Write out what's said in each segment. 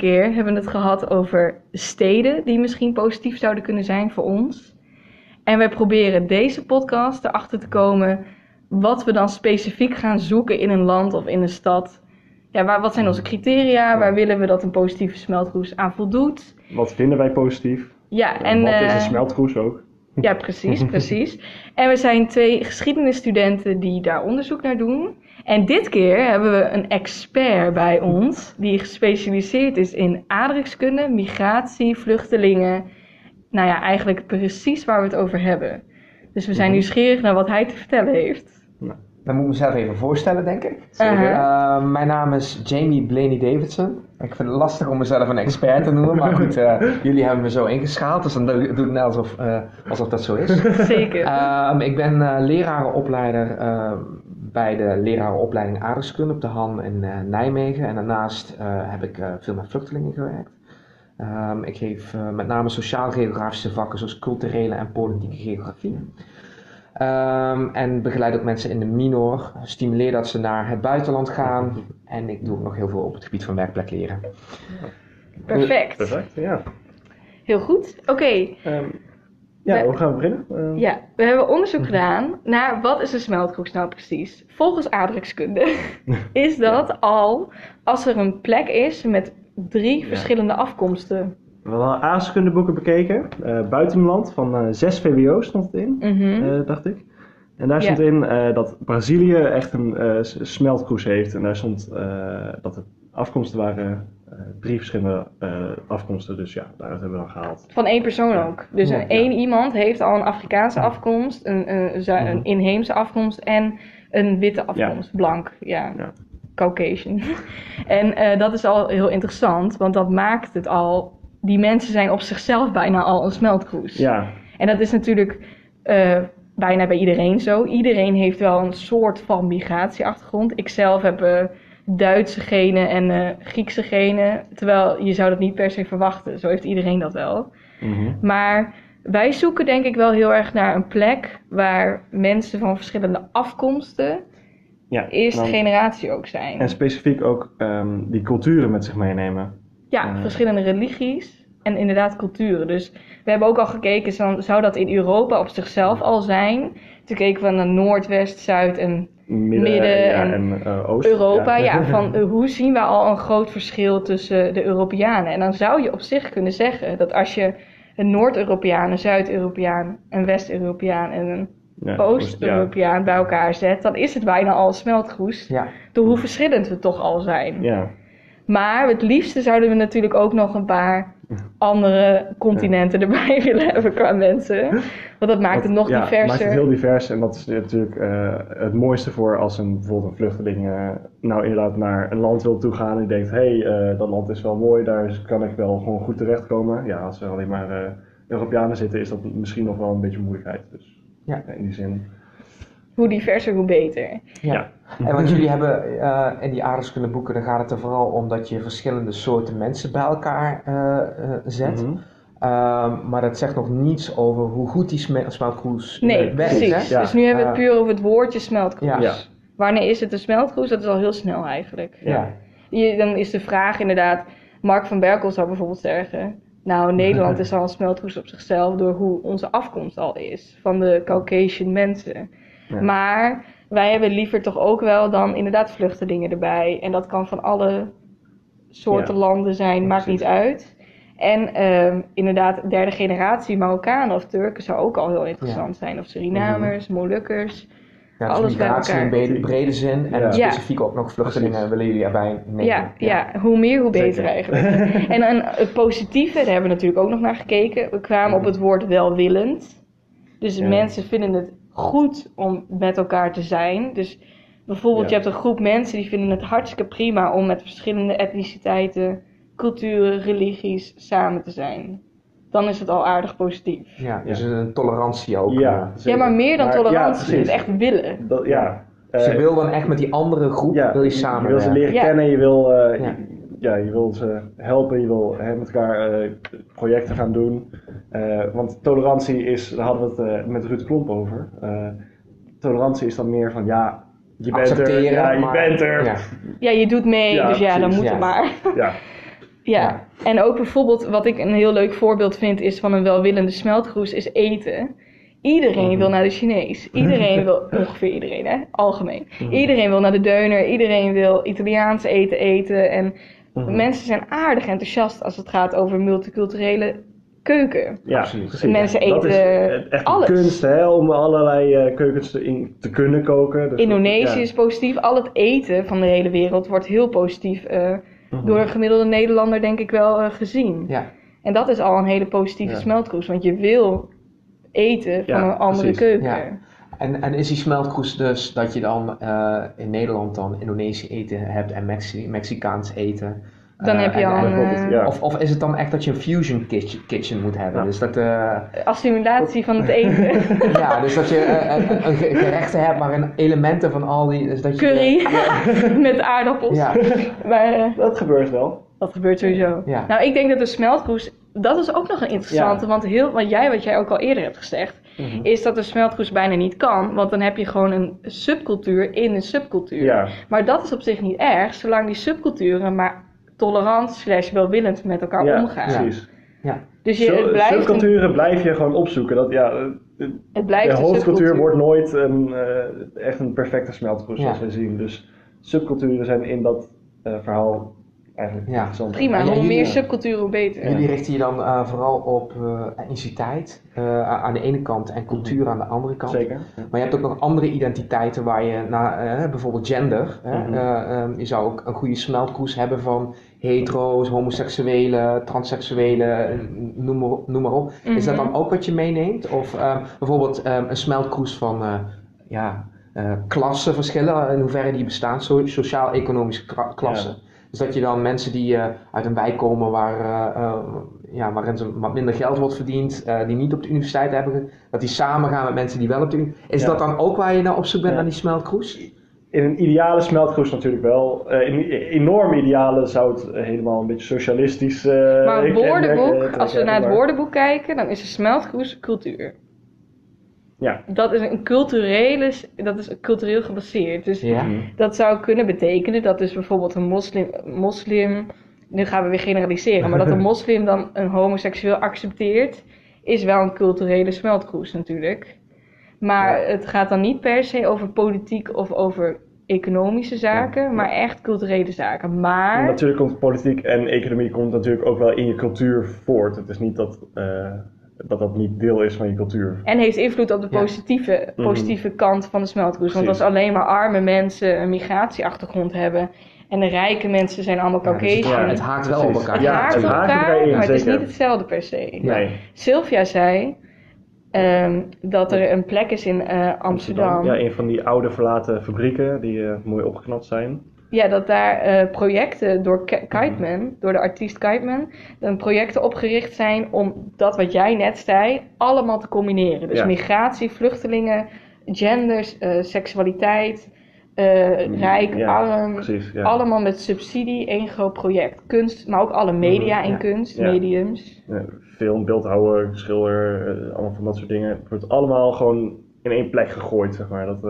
keer hebben we het gehad over steden die misschien positief zouden kunnen zijn voor ons. En wij proberen deze podcast erachter te komen wat we dan specifiek gaan zoeken in een land of in een stad. Ja, waar, wat zijn onze criteria? Waar willen we dat een positieve smeltkroes aan voldoet? Wat vinden wij positief? Ja, en... wat is eh, een smeltkroes ook? Ja, precies, precies. En we zijn twee geschiedenisstudenten die daar onderzoek naar doen. En dit keer hebben we een expert bij ons die gespecialiseerd is in aardrijkskunde, migratie, vluchtelingen. Nou ja, eigenlijk precies waar we het over hebben. Dus we zijn Mhm. nieuwsgierig naar wat hij te vertellen heeft. Dan moet ik mezelf even voorstellen, denk ik. Zeker. Eh, mijn naam is Jamie Blaney Davidson. Ik vind het lastig om mezelf een expert te noemen, maar goed, eh, jullie hebben me zo ingeschaald, dus dan doe ik net alsof, eh, alsof dat zo is. Zeker. Ehm, ik ben lerarenopleider eh, bij de lerarenopleiding aardrijkskunde op de Han in Nijmegen. En daarnaast heb ik veel met vluchtelingen gewerkt. Ehm, ik geef met name sociaal-geografische vakken zoals culturele en politieke geografie. Ehm, en begeleid ook mensen in de minor. Stimuleer dat ze naar het buitenland gaan. En ik doe ook nog heel veel op het gebied van werkplek leren. Perfect. Perfect, ja. Heel goed. Oké, Ehm, ja, We- hoe gaan we beginnen? Ehm, ja, we hebben onderzoek gedaan naar wat is een smeltkroes nou precies. Volgens aardrijkskunde is dat al als er een plek is met drie verschillende afkomsten. We hadden aardrijkskundeboeken bekeken. eh buitenland van eh 6 VWO stond het in, Mhm. eh, dacht ik. En daar Ja. stond in dat Brazilië echt een smeltkroes heeft. En daar stond dat de afkomsten waren drie verschillende afkomsten. Dus ja, daar hebben we dan gehaald. Van één persoon ook. Dus Ja, één iemand heeft al een Afrikaanse afkomst, een, een, Mhm. inheemse afkomst en een witte afkomst. Blank, ja. Ja. Caucasian. en dat is al heel interessant, want dat maakt het al... Die mensen zijn op zichzelf bijna al een smeltkroes. Ja, En dat is natuurlijk eh, bijna bij iedereen zo. Iedereen heeft wel een soort van migratieachtergrond. Ik zelf heb eh, Duitse genen en eh, Griekse genen. Terwijl je zou dat niet per se verwachten. Zo heeft iedereen dat wel. mhm. Maar wij zoeken denk ik wel heel erg naar een plek waar mensen van verschillende afkomsten ja. eerste dan- generatie ook zijn. En specifiek ook ehm, die culturen met zich meenemen. Ja, Eh. verschillende religies en inderdaad culturen. Dus we hebben ook al gekeken, zou, zou dat in Europa op zichzelf al zijn? Toen keken we naar Noord, West, Zuid en Midden, Midden ja, en en eh, Oost. Europa. Ja, van eh, hoe zien we al een groot verschil tussen de Europeanen? En dan zou je op zich kunnen zeggen dat als je een Noord-Europeaan, een Zuid-Europeaan, een West-Europeaan en een Ja, Oost-Europeaan bij elkaar zet, dan is het bijna al smeltkroes. Ja, Door hoe verschillend we toch al zijn. Ja, Maar het liefste zouden we natuurlijk ook nog een paar andere continenten erbij willen hebben qua mensen. Want dat maakt het nog ja, maakt diverser. het heel divers en dat is natuurlijk eh, het mooiste voor als een, bijvoorbeeld een vluchteling eh, nou inderdaad naar een land wil toegaan en denkt, hé, hey, eh, dat land is wel mooi, daar kan ik wel gewoon goed terechtkomen. Ja, als er alleen maar eh, Europeanen zitten, is dat misschien nog wel een beetje moeilijkheid. Dus Ja. in die zin. Hoe diverser, hoe beter. ja. En want jullie hebben eh, in die aardrijkskundeboeken, dan gaat het er vooral om dat je verschillende soorten mensen bij elkaar eh, eh, zet. Mhm. Ehm, maar dat zegt nog niets over hoe goed die sme- smeltkroes Nee, eh, werkt. precies. Hè? Ja. Dus nu hebben we het puur over het woordje smeltkroes. Ja. Ja. Wanneer is het een smeltkroes? Dat is al heel snel eigenlijk. Ja. Je- dan is de vraag inderdaad, Mark van Berkel zou bijvoorbeeld zeggen... Nou, Nederland is al een smeltkroes op zichzelf door hoe onze afkomst al is. Van de Caucasian mensen. Ja. Maar wij hebben liever toch ook wel dan inderdaad vluchtelingen erbij. En dat kan van alle soorten Ja. landen zijn, Ja, maakt precies. niet uit. En ehm, inderdaad, derde generatie Marokkanen of Turken zou ook al heel interessant zijn. Of Surinamers, Molukkers. Ja, dus Alles bij migratie in elkaar. brede, brede zin en Ja. specifiek ook nog vluchtelingen willen jullie erbij nemen. Ja, ja. hoe meer, hoe beter Zeker. eigenlijk. en een, het positieve, daar hebben we natuurlijk ook nog naar gekeken. We kwamen op het woord welwillend. Dus Ja. mensen vinden het goed om met elkaar te zijn. Dus bijvoorbeeld, Ja. je hebt een groep mensen die vinden het hartstikke prima om met verschillende etniciteiten, culturen, religies samen te zijn. Dan is het al aardig positief. Ja, dus een tolerantie ook. Ja, eh. Ja, maar meer dan Maar- tolerantie, ja, het precies. echt willen. Dat, ja. Dus je Eh, wil dan echt met die andere groep ja, wil je Je samen wil ze leren Ja. kennen, je wil, eh, Ja. Je, ja, je wil ze helpen, je wil hè, met elkaar eh, projecten gaan doen. Eh, want tolerantie is, daar hadden we het eh, met Ruud Klomp over. Eh, tolerantie is dan meer van ja, je bent er, ja, je maar- bent er. Ja. Ja, je doet mee, Ja, dus ja, dan moet ja. het maar. Ja. Ja, en ook bijvoorbeeld wat ik een heel leuk voorbeeld vind is van een welwillende smeltkroes is eten. Iedereen Mhm. wil naar de Chinees. Iedereen wil, ongeveer iedereen hè, algemeen. Mhm. Iedereen wil naar de deuner. Iedereen wil Italiaans eten eten. En Mhm. mensen zijn aardig enthousiast als het gaat over multiculturele keuken. Ja, Absoluut. precies. Mensen Dat is eten echt alles. een kunst hè, om allerlei eh, keukens te, in, te kunnen koken. Dus dat- Indonesië ja. is positief. Al het eten van de hele wereld wordt heel positief eh, Mhm. door een gemiddelde Nederlander denk ik wel eh, gezien. Ja. En dat is al een hele positieve Ja. smeltkroes, want je wil eten van een andere precies. keuken. En, en is die smeltkroes dus dat je dan eh, in Nederland dan Indonesisch eten hebt en Mexi Mexicaans eten? Dan Eh, heb je en- al en- een eh, ja. Of, of is het dan echt dat je een fusion kitchen, kitchen moet hebben? Ja. Dus dat, eh, assimilatie van het eten. ja, dus dat je eh, een, een ge- gerechten hebt waarin elementen van al die... Dus dat je Curry met aardappels. Ja, Maar eh, Dat gebeurt wel. dat gebeurt sowieso. Ja. Nou, ik denk dat de smeltkroes, dat is ook nog een interessante, want heel, wat jij, wat jij ook al eerder hebt gezegd, Mhm. is dat de smeltkroes bijna niet kan, want dan heb je gewoon een subcultuur in een subcultuur. Ja, Maar dat is op zich niet erg, zolang die subculturen maar tolerant slash welwillend met elkaar ja omgaan. precies. Dus je, Zo- blijft een, Subculturen blijf je gewoon opzoeken. Dat, ja, eh, de, het blijft de hoofdcultuur subcultuur. wordt nooit een, eh, echt een perfecte smeltkroes Ja. zoals we zien. Dus subculturen zijn in dat eh, verhaal eigenlijk Ja. Prima, hoe meer subculturen, hoe beter. Jullie richten je dan eh, vooral op eh etniciteit eh, aan de ene kant en cultuur aan de andere kant. Zeker. Maar je hebt ook nog andere identiteiten waar je naar, eh, bijvoorbeeld gender. Hè? Mhm. eh, ehm, je zou ook een goede smeltkroes hebben van hetero's, homoseksuelen, transseksuelen, eh, noem maar, op- noem maar op. Is dat Mhm. dan ook wat je meeneemt? Of ehm, bijvoorbeeld ehm, een smeltkroes van eh, ja, eh, klassenverschillen, in hoeverre die bestaan, so- sociaal-economische klassen. Dus dat je dan mensen die eh, uit een wijk komen waar, eh, eh, ja, waarin ze wat minder geld wordt verdiend, eh, die niet op de universiteit hebben, dat die samen gaan met mensen die wel op de universiteit. Is Ja. dat dan ook waar je naar op zoek bent Ja. naar die smeltkroes? In een ideale smeltkroes natuurlijk wel. Eh, in een enorm ideale zou het helemaal een beetje socialistisch eh Maar woordenboek, als we naar het woordenboek kijken, dan is een smeltkroes cultuur. Ja. Dat is een culturele, dat is cultureel gebaseerd. Dus Ja. Dat zou kunnen betekenen dat dus bijvoorbeeld een moslim, moslim, nu gaan we weer generaliseren, maar dat een moslim dan een homoseksueel accepteert, is wel een culturele smeltkroes natuurlijk. Maar het gaat dan niet per se over politiek of over economische zaken, maar echt culturele zaken. Maar Natuurlijk komt politiek en economie komt natuurlijk ook wel in je cultuur voort. Het is niet dat eh, dat, dat niet deel is van je cultuur. En heeft invloed op de Ja. positieve, Mhm. positieve kant van de smeltkroes. Want als alleen maar arme mensen een migratieachtergrond hebben en de rijke mensen zijn allemaal Ja, dus het, Caucasian. ha- het haakt wel op elkaar. het Ja, haakt het op haakt elkaar, elkaar in, maar het is niet hetzelfde per se. Ja. Nee. Sylvia zei ehm, dat er een plek is in eh, Amsterdam. Ja, een van die oude verlaten fabrieken die eh, mooi opgeknapt zijn. Ja, dat daar eh, projecten door Ke- Kiteman, door de artiest Kiteman, dan projecten opgericht zijn om dat wat jij net zei, allemaal te combineren. Dus Ja. migratie, vluchtelingen, genders, eh, seksualiteit, eh, rijk, Ja, arm, Precies, ja. allemaal met subsidie, één groot project. Kunst, maar ook alle media Mhm, en kunst, Ja. mediums. Film, beeldhouwer, schilder, allemaal van dat soort dingen. Het wordt allemaal gewoon in één plek gegooid, zeg maar. Dat,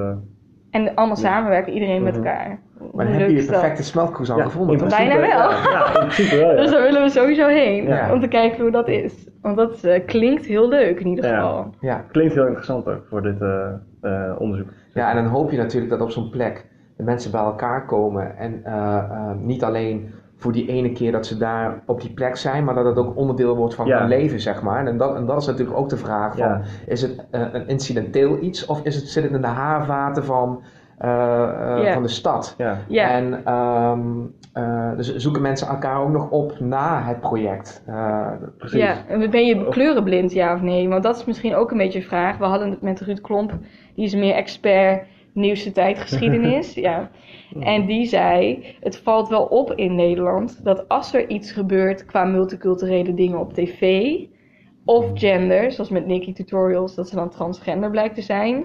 En allemaal samenwerken, iedereen met Mhm. elkaar. Maar dan heb je dat? perfecte smeltkroes al ja, gevonden. Bijna wel. Ja, in principe wel, ja. Dus daar willen we sowieso heen, Ja. om te kijken hoe dat is. Want dat eh, klinkt heel leuk in ieder Ja. geval. Ja. Klinkt heel interessant ook voor dit eh, eh, onderzoek. ja, en dan hoop je natuurlijk dat op zo'n plek de mensen bij elkaar komen. En eh, eh, niet alleen voor die ene keer dat ze daar op die plek zijn, maar dat het ook onderdeel wordt van Ja. hun leven, zeg maar. En dat, en dat is natuurlijk ook de vraag van, Ja. is het eh, een incidenteel iets of is het, zit het in de haarvaten van, eh, eh, van de stad? Ja, Ja, En ehm, eh, dus zoeken mensen elkaar ook nog op na het project. Eh, precies. ja. En ben je kleurenblind, ja of nee? Want dat is misschien ook een beetje een vraag. We hadden het met Ruud Klomp, die is meer expert nieuwste tijdgeschiedenis. ja. En die zei, het valt wel op in Nederland dat als er iets gebeurt qua multiculturele dingen op tv of gender, zoals met Nikki Tutorials, dat ze dan transgender blijkt te zijn,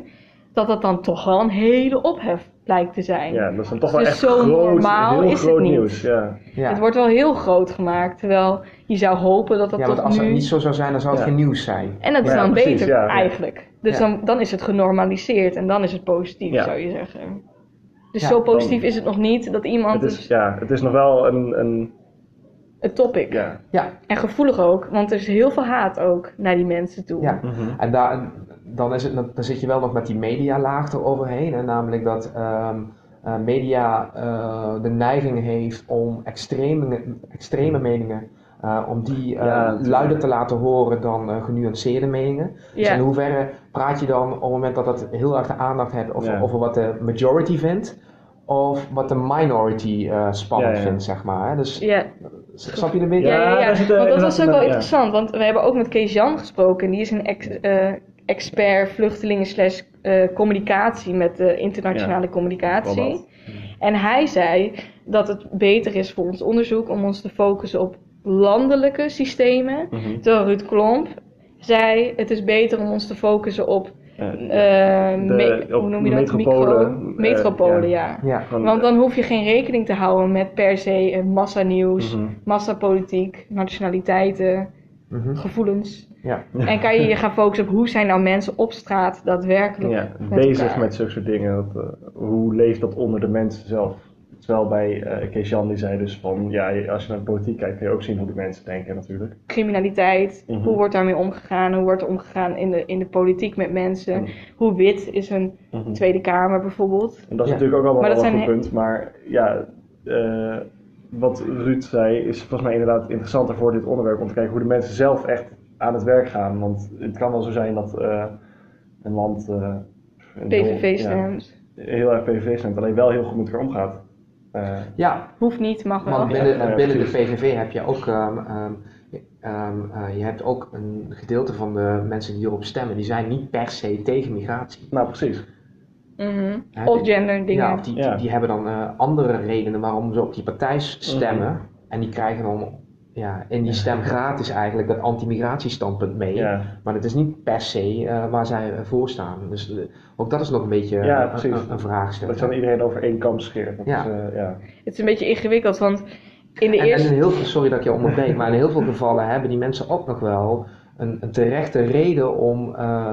dat dat dan toch wel een hele ophef blijkt te zijn. Ja, dat is dan toch wel Dus echt zo groot, normaal heel is het groot niet. nieuws. Ja. ja. Het wordt wel heel groot gemaakt, terwijl je zou hopen dat dat ja, tot want als nu... het niet zo zou zijn, dan zou het Ja. geen nieuws zijn. En dat is Ja, dan precies, beter ja, ja. eigenlijk. Dus Ja. dan, dan is het genormaliseerd en dan is het positief, Ja. zou je zeggen. Dus Ja, zo positief is het nog niet dat iemand Het is, dus ja, het is nog wel een, een een topic. ja. Ja, En gevoelig ook, want er is heel veel haat ook naar die mensen toe. ja. Mhm. En daar, dan, is het, dan zit je wel nog met die medialaag eroverheen. Hè? Namelijk dat ehm, eh, media eh, de neiging heeft om extreme, extreme meningen, eh, om die eh, Ja, natuurlijk. luider te laten horen dan eh, genuanceerde meningen. Dus in hoeverre praat je dan op het moment dat het heel erg de aandacht hebt over, Ja. over wat de majority vindt, of wat de minority eh, spannend Ja, ja. vindt, zeg maar. Hè? Dus Ja, snap je een beetje? ja, ja, Want dat was ook wel interessant, want we hebben ook met Kees Jan gesproken. En die is een ex- eh, expert vluchtelingen slash communicatie met de internationale communicatie. En hij zei dat het beter is voor ons onderzoek om ons te focussen op landelijke systemen. Mhm. Terwijl Ruud Klomp zei het is beter om ons te focussen op, eh, me- op hoe noem je dat? metropolen, Micro- eh, metropolen, ja. ja. Ja. Van- Want dan hoef je geen rekening te houden met per se eh, massanieuws, Mhm. massapolitiek, nationaliteiten, Mhm. gevoelens. ja. En kan je je gaan focussen op hoe zijn nou mensen op straat daadwerkelijk ja, met bezig elkaar. met zulke soort dingen. Dat, eh, hoe leeft dat onder de mensen zelf? Terwijl bij eh Kees Jan die zei dus van, ja, als je naar de politiek kijkt, kun je ook zien hoe de mensen denken natuurlijk. criminaliteit. Mhm. Hoe wordt daarmee omgegaan? Hoe wordt er omgegaan in de, in de politiek met mensen? Mhm. Hoe wit is een Mhm. Tweede Kamer bijvoorbeeld? En dat is Ja. natuurlijk ook allemaal dat wel een punt. Maar ja, eh, wat Ruud zei is volgens mij inderdaad interessanter voor dit onderwerp. Om te kijken hoe de mensen zelf echt aan het werk gaan. Want het kan wel zo zijn dat eh, een land eh, een heel- PVV ja, stemt. heel erg PVV stemt, alleen wel heel goed met elkaar omgaat. Eh, ja, Hoeft niet, mag wel. Want binnen, ja, binnen de. PVV heb je ook, ehm, ehm, ehm, eh, je hebt ook een gedeelte van de mensen die hierop stemmen, die zijn niet per se tegen migratie. nou, precies. Mhm. Of gender dingen. Ja, of die, Ja. die, die hebben dan eh, andere redenen waarom ze op die partij stemmen. En die krijgen dan ja, in die stem gratis eigenlijk dat anti-migratiestandpunt mee. Ja. Maar het is niet per se eh, waar zij eh, voor staan. Dus eh, ook dat is nog een beetje Ja, precies. een, een vraagstuk. Dat je dan iedereen over één kam scheert. Dat Ja. eh, ja. Het is een beetje ingewikkeld, want in de En, en eerste... in heel veel, sorry dat ik je onderbreek, maar in heel veel gevallen hebben die mensen ook nog wel een, een terechte reden om eh,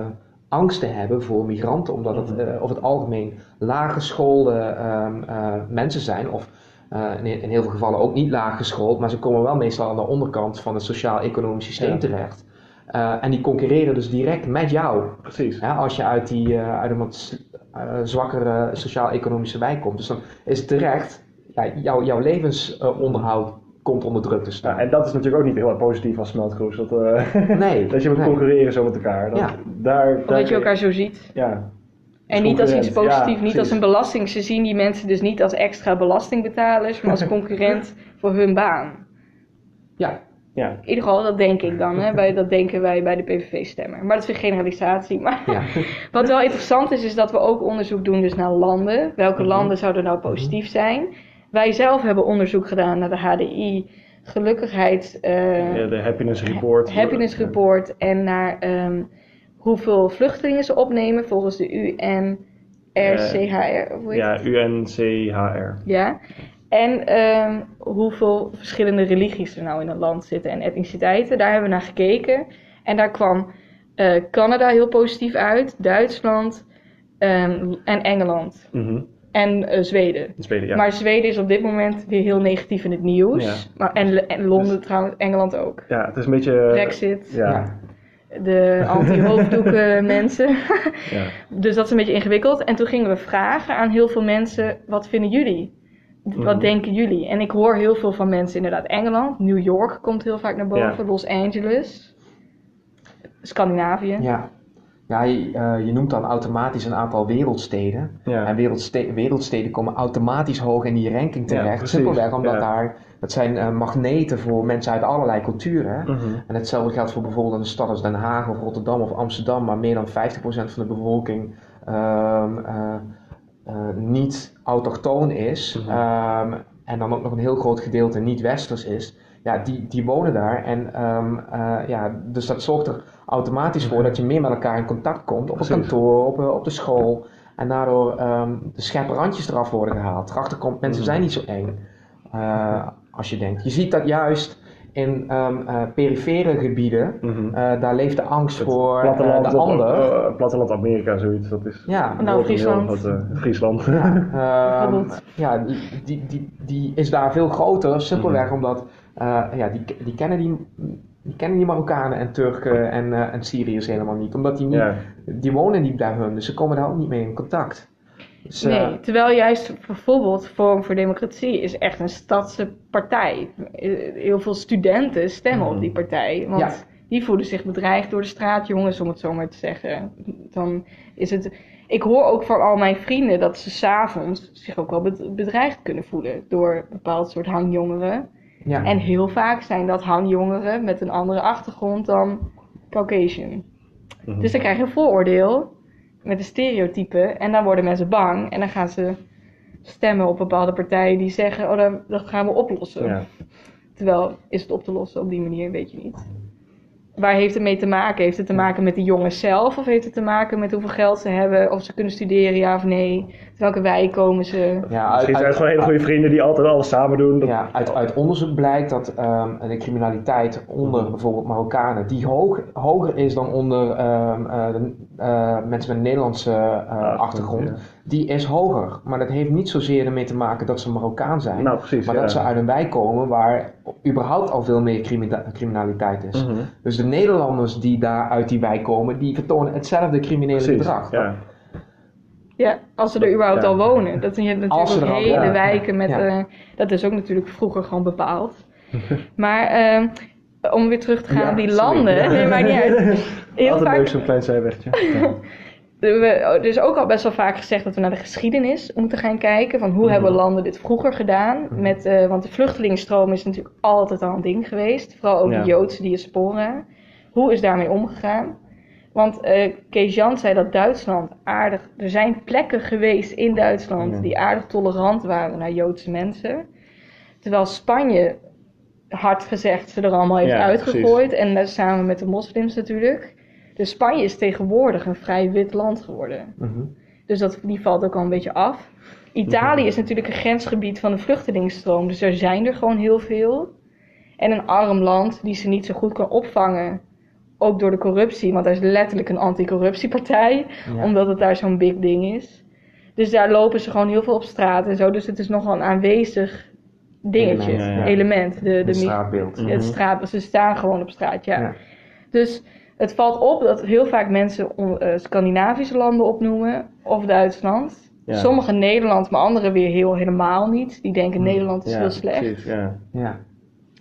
angst te hebben voor migranten, omdat het Mhm. eh, over het algemeen laaggeschoolde ehm, eh, mensen zijn, of eh, in, in heel veel gevallen ook niet laaggeschoold, maar ze komen wel meestal aan de onderkant van het sociaal-economisch systeem Ja. terecht. Eh, en die concurreren dus direct met jou. Precies. Ja, als je uit, die, eh, uit een wat eh, zwakkere sociaal-economische wijk komt. Dus dan is het terecht, ja, jouw, jouw levensonderhoud komt onder druk te Ja, staan. en dat is natuurlijk ook niet heel erg positief als smeltkroes. Dat, eh, nee, dat je moet nee. concurreren zo met elkaar. Dat, Ja. daar, Of daar, dat je elkaar zo ziet. Ja. En niet als iets. Ja, positiefs, niet als een belasting. Ze zien die mensen dus niet als extra belastingbetalers, maar als concurrent voor hun baan. Ja, Ja. In ieder geval, dat denk ik dan. Hè? Bij, dat denken wij bij de PVV-stemmer. Maar dat is een generalisatie. Maar ja. wat wel interessant is, is dat we ook onderzoek doen dus naar landen. Welke Mhm. landen zouden nou positief zijn? Wij zelf hebben onderzoek gedaan naar de HDI, gelukkigheids... eh, Ja, de happiness report. happiness report en naar ehm, hoeveel vluchtelingen ze opnemen volgens de UNRCHR. Ja, het? UNCHR. ja. En ehm, hoeveel verschillende religies er nou in een land zitten en etniciteiten. Daar hebben we naar gekeken. En daar kwam eh, Canada heel positief uit, Duitsland ehm, en Engeland. Mhm. En eh, Zweden. In Zweden, ja. Maar Zweden is op dit moment weer heel negatief in het nieuws. Ja. Maar, en, en Londen trouwens, Engeland ook. ja, het is een beetje... Brexit, Ja. Ja. De anti-hoofddoeken mensen. ja. Dus dat is een beetje ingewikkeld. En toen gingen we vragen aan heel veel mensen: wat vinden jullie? Wat Mhm. denken jullie? En ik hoor heel veel van mensen, inderdaad, Engeland, New York komt heel vaak naar boven, Ja. Los Angeles, Scandinavië. ja. Ja je, eh, je noemt dan automatisch een aantal wereldsteden. Ja. En wereldste- wereldsteden komen automatisch hoog in die ranking terecht. Simpelweg omdat Ja. daar, dat zijn eh, magneten voor mensen uit allerlei culturen. Mhm. En hetzelfde geldt voor bijvoorbeeld een stad als Den Haag of Rotterdam of Amsterdam, waar meer dan 50% van de bevolking ehm, eh, eh, niet autochtoon is. Mhm. ehm, en dan ook nog een heel groot gedeelte niet-westers is. Ja, die, die wonen daar. En ehm, eh, ja, dus dat zorgt er automatisch voor dat je meer met elkaar in contact komt. Op het kantoor, op, eh, op de school. En daardoor ehm, de scherpe randjes eraf worden gehaald. Erachter komt, mensen Mhm. zijn niet zo eng. eh, als je denkt. Je ziet dat juist in ehm, eh, perifere gebieden, Mhm. eh, daar leeft de angst Het voor platteland, de ander. platteland Amerika, zoiets. Dat is Ja, Nou, Friesland. eh, Friesland. Ehm, Bijvoorbeeld. ja, die, die, die, die is daar veel groter, simpelweg Mhm. omdat ja, die, die, kennen die, die kennen die Marokkanen en Turken en, eh, en Syriërs helemaal niet. Omdat die, niet, ja. die wonen niet bij hun, dus ze komen daar ook niet mee in contact. Dus, eh, Nee, terwijl juist bijvoorbeeld Forum voor Democratie is echt een stadse partij. Eh, Heel veel studenten stemmen Mhm. op die partij. Want Ja. die voelen zich bedreigd door de straatjongens, om het zo maar te zeggen. Dan is het... Ik hoor ook van al mijn vrienden dat ze s'avonds zich ook wel bed- bedreigd kunnen voelen door een bepaald soort hangjongeren. Ja. En heel vaak zijn dat hangjongeren met een andere achtergrond dan Caucasian. Mhm. Dus dan krijg je een vooroordeel met een stereotype en dan worden mensen bang en dan gaan ze stemmen op bepaalde partijen die zeggen, oh dat, dat gaan we oplossen. ja. Terwijl, is het op te lossen op die manier, weet je niet. Waar heeft het mee te maken? Heeft het te maken met de jongens zelf of heeft het te maken met hoeveel geld ze hebben, of ze kunnen studeren, ja of nee? Uit welke wijk komen ze? ja, Misschien zijn het gewoon hele goede vrienden die altijd alles samen doen. Dat- Ja, uit, uit onderzoek blijkt dat ehm, de criminaliteit onder bijvoorbeeld Marokkanen, die hoog, hoger is dan onder ehm, eh, de, eh, mensen met een Nederlandse eh, achtergrond, ja. die is hoger. Maar dat heeft niet zozeer ermee te maken dat ze Marokkaan zijn, Nou, precies. maar ja. dat ze uit een wijk komen waar überhaupt al veel meer crimina- criminaliteit is. Mhm. Dus de Nederlanders die daar uit die wijk komen, die vertonen hetzelfde criminele Precies, gedrag. Ja. Ja, als ze er überhaupt Ja. al wonen. Dat ze natuurlijk hele wijken met... ja. eh, dat is ook natuurlijk vroeger gewoon bepaald. maar ehm, om weer terug te gaan Ja, op die sorry. landen... Ja. Nee, maakt niet uit. Heel Altijd vaak leuk zo'n klein zijwegje. Ja. We, er is ook al best wel vaak gezegd dat we naar de geschiedenis moeten gaan kijken. Van hoe Mhm. hebben landen dit vroeger gedaan? Met, eh, want de vluchtelingenstroom is natuurlijk altijd al een ding geweest. Vooral ook de Joodse diaspora. Hoe is daarmee omgegaan? Want eh Kees Jan zei dat Duitsland aardig... Er zijn plekken geweest in Duitsland Ja. die aardig tolerant waren naar Joodse mensen. Terwijl Spanje, hard gezegd, ze er allemaal heeft Ja, uitgegooid. En dat samen met de moslims natuurlijk. Dus Spanje is tegenwoordig een vrij wit land geworden. Mhm. Dus dat, die valt ook al een beetje af. Italië is natuurlijk een grensgebied van de vluchtelingenstroom. Dus er zijn er gewoon heel veel. En een arm land die ze niet zo goed kan opvangen. Ook door de corruptie. Want daar is letterlijk een anticorruptiepartij. Ja. Omdat het daar zo'n big ding is. Dus daar lopen ze gewoon heel veel op straat en zo. Dus het is nogal een aanwezig dingetje. Element, ja. Element. De, de, Het straatbeeld. Mhm. het straat, ze staan gewoon op straat, ja. Ja. Dus het valt op dat heel vaak mensen on- eh, Scandinavische landen opnoemen of Duitsland. Ja. Sommige Nederland, maar anderen weer heel helemaal niet. Die denken Hmm. Nederland is Ja, heel slecht. Precies, ja. Ja.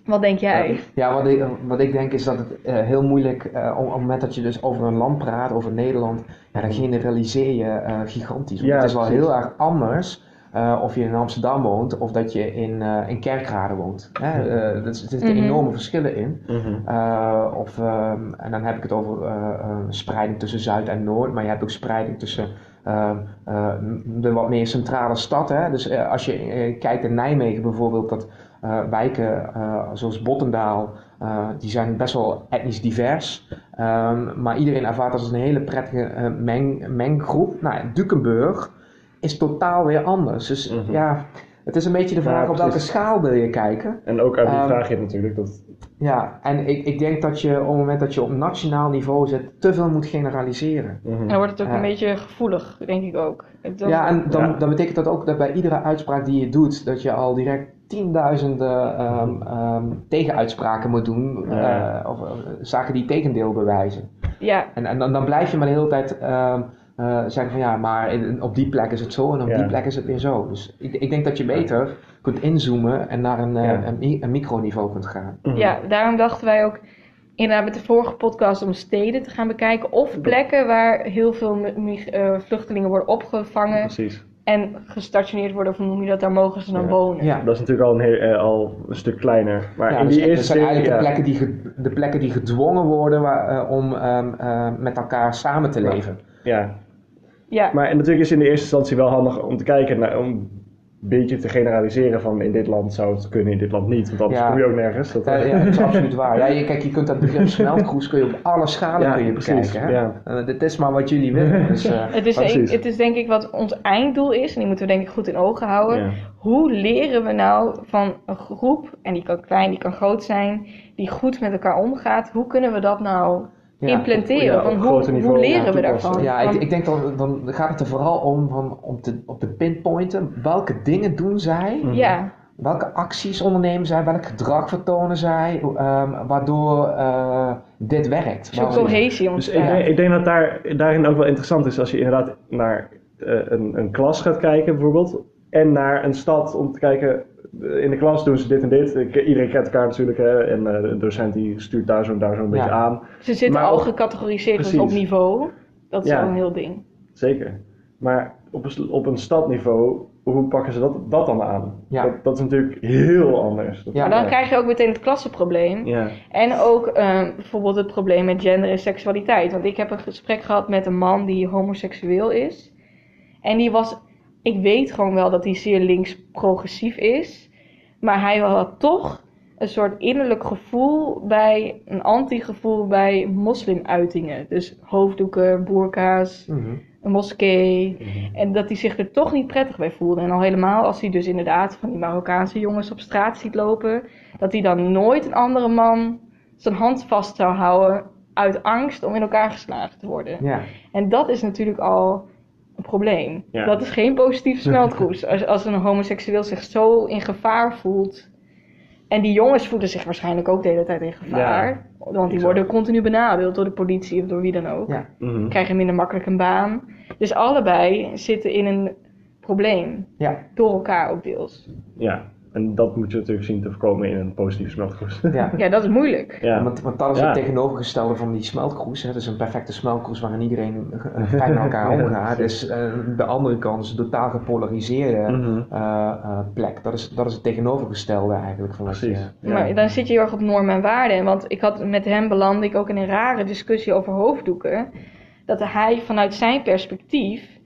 Wat denk jij? Ja, wat ik, wat ik denk is dat het eh, heel moeilijk, eh, op, op het moment dat je dus over een land praat, over Nederland, ja, dan generaliseer je eh, gigantisch. Want Ja, het is wel precies. heel erg anders eh, of je in Amsterdam woont of dat je in, eh in Kerkrade woont. Hè? Eh, er zitten Mhm. enorme verschillen in. Mhm. Eh, of, ehm, en dan heb ik het over eh, eh, spreiding tussen Zuid en Noord, maar je hebt ook spreiding tussen ehm, eh, de wat meer centrale stad. Hè? Dus als je kijkt in Nijmegen bijvoorbeeld, dat eh, wijken eh, zoals Bottendaal, eh, die zijn best wel etnisch divers. Ehm, maar iedereen ervaart dat als een hele prettige eh, meng, menggroep. Nou, Dukenburg is totaal weer anders. Dus Mhm. ja, het is een beetje de vraag Ja, op welke schaal wil je kijken. En ook uit die Ehm, vraag je natuurlijk dat. Ja, en ik, ik denk dat je op het moment dat je op nationaal niveau zit, te veel moet generaliseren. Mhm. En dan wordt het ook Ja. een beetje gevoelig, denk ik ook. Dan- Ja, en dan, Ja. dan betekent dat ook dat bij iedere uitspraak die je doet, dat je al direct tienduizenden ehm, ehm, tegenuitspraken moet doen, Ja. eh, of zaken die tegendeel bewijzen. ja, En, en dan, dan blijf je maar de hele tijd ehm, eh, zeggen van ja, maar in- op die plek is het zo en op Ja. die plek is het weer zo. Dus ik, ik denk dat je beter kunt inzoomen en naar een, eh, Ja. een, mi- een microniveau kunt gaan. Mhm. ja, daarom dachten wij ook inderdaad met de vorige podcast om steden te gaan bekijken. Of plekken waar heel veel eh, vluchtelingen worden opgevangen Precies. en gestationeerd worden. Of hoe noem je dat, daar mogen ze dan Ja. wonen. Ja. Dat is natuurlijk al een, heel, al een stuk kleiner. Maar Ja, in dus die dat eerste zijn eigenlijk ja. de, plekken die ge- de plekken die gedwongen worden waar, om ehm, eh, met elkaar samen te leven. Ja, Ja, maar en natuurlijk is in de eerste instantie wel handig om te kijken naar, om beetje te generaliseren van in dit land zou het kunnen, in dit land niet. Want anders Ja. kom je ook nergens. Dat, Ja, ja, dat is absoluut waar. Ja, je, kijk, je kunt dat begrip smeltkroes kun je op alle schalen Ja, kun je precies, bekijken. Hè? ja. En dit is maar wat jullie willen. Dus, eh, Het is, denk, het is denk ik wat ons einddoel is, en die moeten we denk ik goed in ogen houden. Ja. Hoe leren we nou van een groep, en die kan klein, die kan groot zijn, die goed met elkaar omgaat, hoe kunnen we dat nou ja. implanteren? Ja, op Van hoe, groter niveau, hoe leren ja, we daarvan? Ja, ik, ik denk dan, dan gaat het er vooral om van, om, te, om te pinpointen welke dingen doen zij, Mhm. ja, welke acties ondernemen zij, welk gedrag vertonen zij, ehm, waardoor eh, dit werkt. zo'n cohesie Dus ontstaat. ik, denk, ik denk dat daar, daarin ook wel interessant is als je inderdaad naar eh, een, een klas gaat kijken bijvoorbeeld. En naar een stad om te kijken, in de klas doen ze dit en dit. Ik- Iedereen kent elkaar natuurlijk hè, en eh, de docent die stuurt daar zo en daar zo'n beetje Ja. aan. Ze zitten maar al gecategoriseerd dus Precies. op niveau. Dat is Ja. wel een heel ding. Zeker. Maar op een, op een stadniveau, hoe pakken ze dat, dat dan aan? Ja. Dat, dat is natuurlijk heel anders. Dat- Ja. Maar dan krijg je ook meteen het klassenprobleem. ja. En ook ehm, bijvoorbeeld het probleem met gender en seksualiteit. Want ik heb een gesprek gehad met een man die homoseksueel is. En die was, ik weet gewoon wel dat hij zeer links progressief is. Maar hij had toch een soort innerlijk gevoel bij, een anti-gevoel bij moslimuitingen. Dus hoofddoeken, boerka's, Mhm. een moskee. Mhm. En dat hij zich er toch niet prettig bij voelde. En al helemaal als hij dus inderdaad van die Marokkaanse jongens op straat ziet lopen. Dat hij dan nooit een andere man zijn hand vast zou houden. Uit angst om in elkaar geslagen te worden. Ja. En dat is natuurlijk al probleem. Ja. Dat is geen positieve smeltkroes. Als, als een homoseksueel zich zo in gevaar voelt. En die jongens voelen zich waarschijnlijk ook de hele tijd in gevaar. want die exact. worden continu benadeeld door de politie of door wie dan ook Ja. Mhm. krijgen minder makkelijk een baan. Dus allebei zitten in een probleem. Ja. Door elkaar ook deels. ja. En dat moet je natuurlijk zien te voorkomen in een positieve smeltkroes. Ja. Ja, dat is moeilijk. ja. Want, want dat is Ja. het tegenovergestelde van die smeltkroes. Hè. Dus een perfecte smeltkroes waarin iedereen eh, fijn met elkaar Ja, omgaat. Dus eh, de andere kant is een totaal gepolariseerde Mhm. eh, eh, plek. Dat is, dat is het tegenovergestelde eigenlijk van wat je... Precies. Ja. Maar dan zit je heel erg op normen en waarden. Want ik had met hem belandde ik ook in een rare discussie over hoofddoeken. Dat hij vanuit zijn perspectief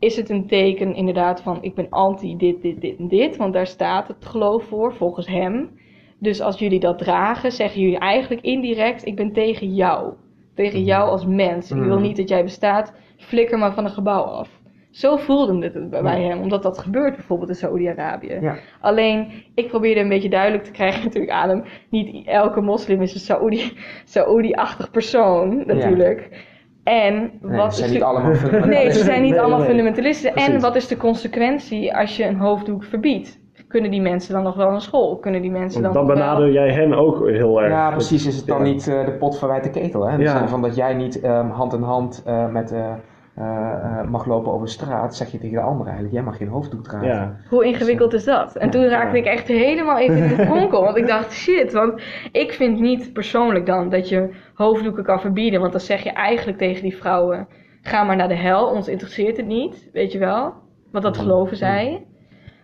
is het een teken inderdaad van ik ben anti dit, dit, dit en dit. Want daar staat het geloof voor, volgens hem. Dus als jullie dat dragen, zeggen jullie eigenlijk indirect ik ben tegen jou. Tegen jou als mens. Ik wil Mhm. niet dat jij bestaat, flikker maar van een gebouw af. Zo voelde het bij hem, omdat dat gebeurt bijvoorbeeld in Saoedi-Arabië. Ja. Alleen, ik probeerde een beetje duidelijk te krijgen natuurlijk aan hem. Niet elke moslim is een Saoedi- Saoedi-achtig persoon, natuurlijk. En Nee, wat ze zijn is niet allemaal Nee, ze zijn niet Nee, allemaal nee. fundamentalisten. En wat is de consequentie als je een hoofddoek verbiedt? Kunnen die mensen dan nog wel naar school? Kunnen die mensen dan Want dan jij hen ook heel erg. Ja, precies. Is het dan Ja. niet eh, de pot verwijt de ketel? Hè? In de Ja. zin van dat jij niet ehm, hand in hand eh, met, eh, eh, eh, mag lopen over de straat, zeg je tegen de ander eigenlijk, jij mag geen hoofddoek dragen. Ja. Hoe ingewikkeld is dat? En Ja, toen raakte ja. ik echt helemaal even in de kronkel. Want ik dacht, shit. Want ik vind niet persoonlijk dan dat je hoofddoeken kan verbieden. Want dan zeg je eigenlijk tegen die vrouwen: ga maar naar de hel, ons interesseert het niet. Weet je wel? Want dat Mhm. geloven zij.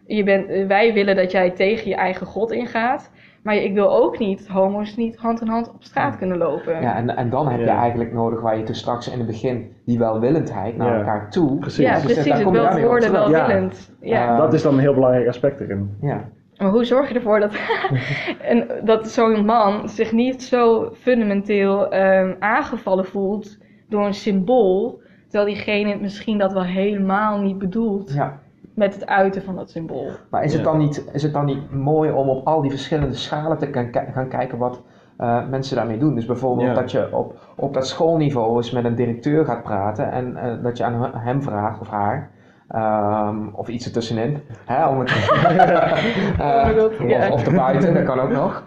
Je bent, eh, wij willen dat jij tegen je eigen God ingaat. Maar ik wil ook niet homo's niet hand in hand op straat kunnen lopen. Ja, en, en dan heb je Ja. eigenlijk nodig waar je toen straks in het begin die welwillendheid naar Ja. elkaar toe. Precies. Ja, Dus precies. daar Het wel op worden, welwillend. Ja. Dat is dan een heel belangrijk aspect erin. Ja. Maar hoe zorg je ervoor dat, en, dat zo'n man zich niet zo fundamenteel ehm, aangevallen voelt door een symbool, terwijl diegene misschien dat wel helemaal niet bedoelt ja. Met het uiten van dat symbool? Maar is, het dan niet, is het dan niet mooi om op al die verschillende schalen te gaan, ki- gaan kijken wat eh, mensen daarmee doen? Dus bijvoorbeeld Ja. dat je op, op dat schoolniveau eens met een directeur gaat praten en eh, dat je aan he- hem vraagt of haar. Ehm, of iets ertussenin. Hè, om het, ja. of, of erbuiten, dat kan ook nog.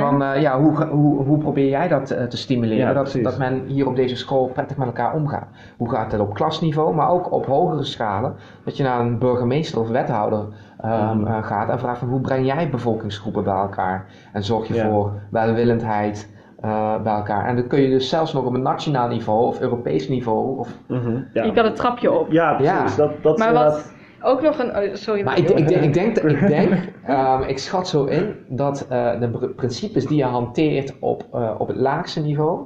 Van, eh, ja, hoe, hoe, hoe probeer jij dat eh, te stimuleren? Ja, dat, dat men hier op deze school prettig met elkaar omgaat. Hoe gaat het op klasniveau, maar ook op hogere schalen? Dat je naar een burgemeester of wethouder ehm, Mhm. eh, gaat en vraagt van hoe breng jij bevolkingsgroepen bij elkaar? En zorg je Ja. voor welwillendheid eh, bij elkaar. En dat kun je dus zelfs nog op een nationaal niveau of Europees niveau. Of, ja. Je kan het trapje op. Ja, precies. Ja. Dat, dat is Maar inderdaad- wat ook nog een. oh, sorry. maar ik, ik, denk- ik denk, ik, denk ehm, ik schat zo in dat eh, de pr- principes die je hanteert op, eh, op het laagste niveau,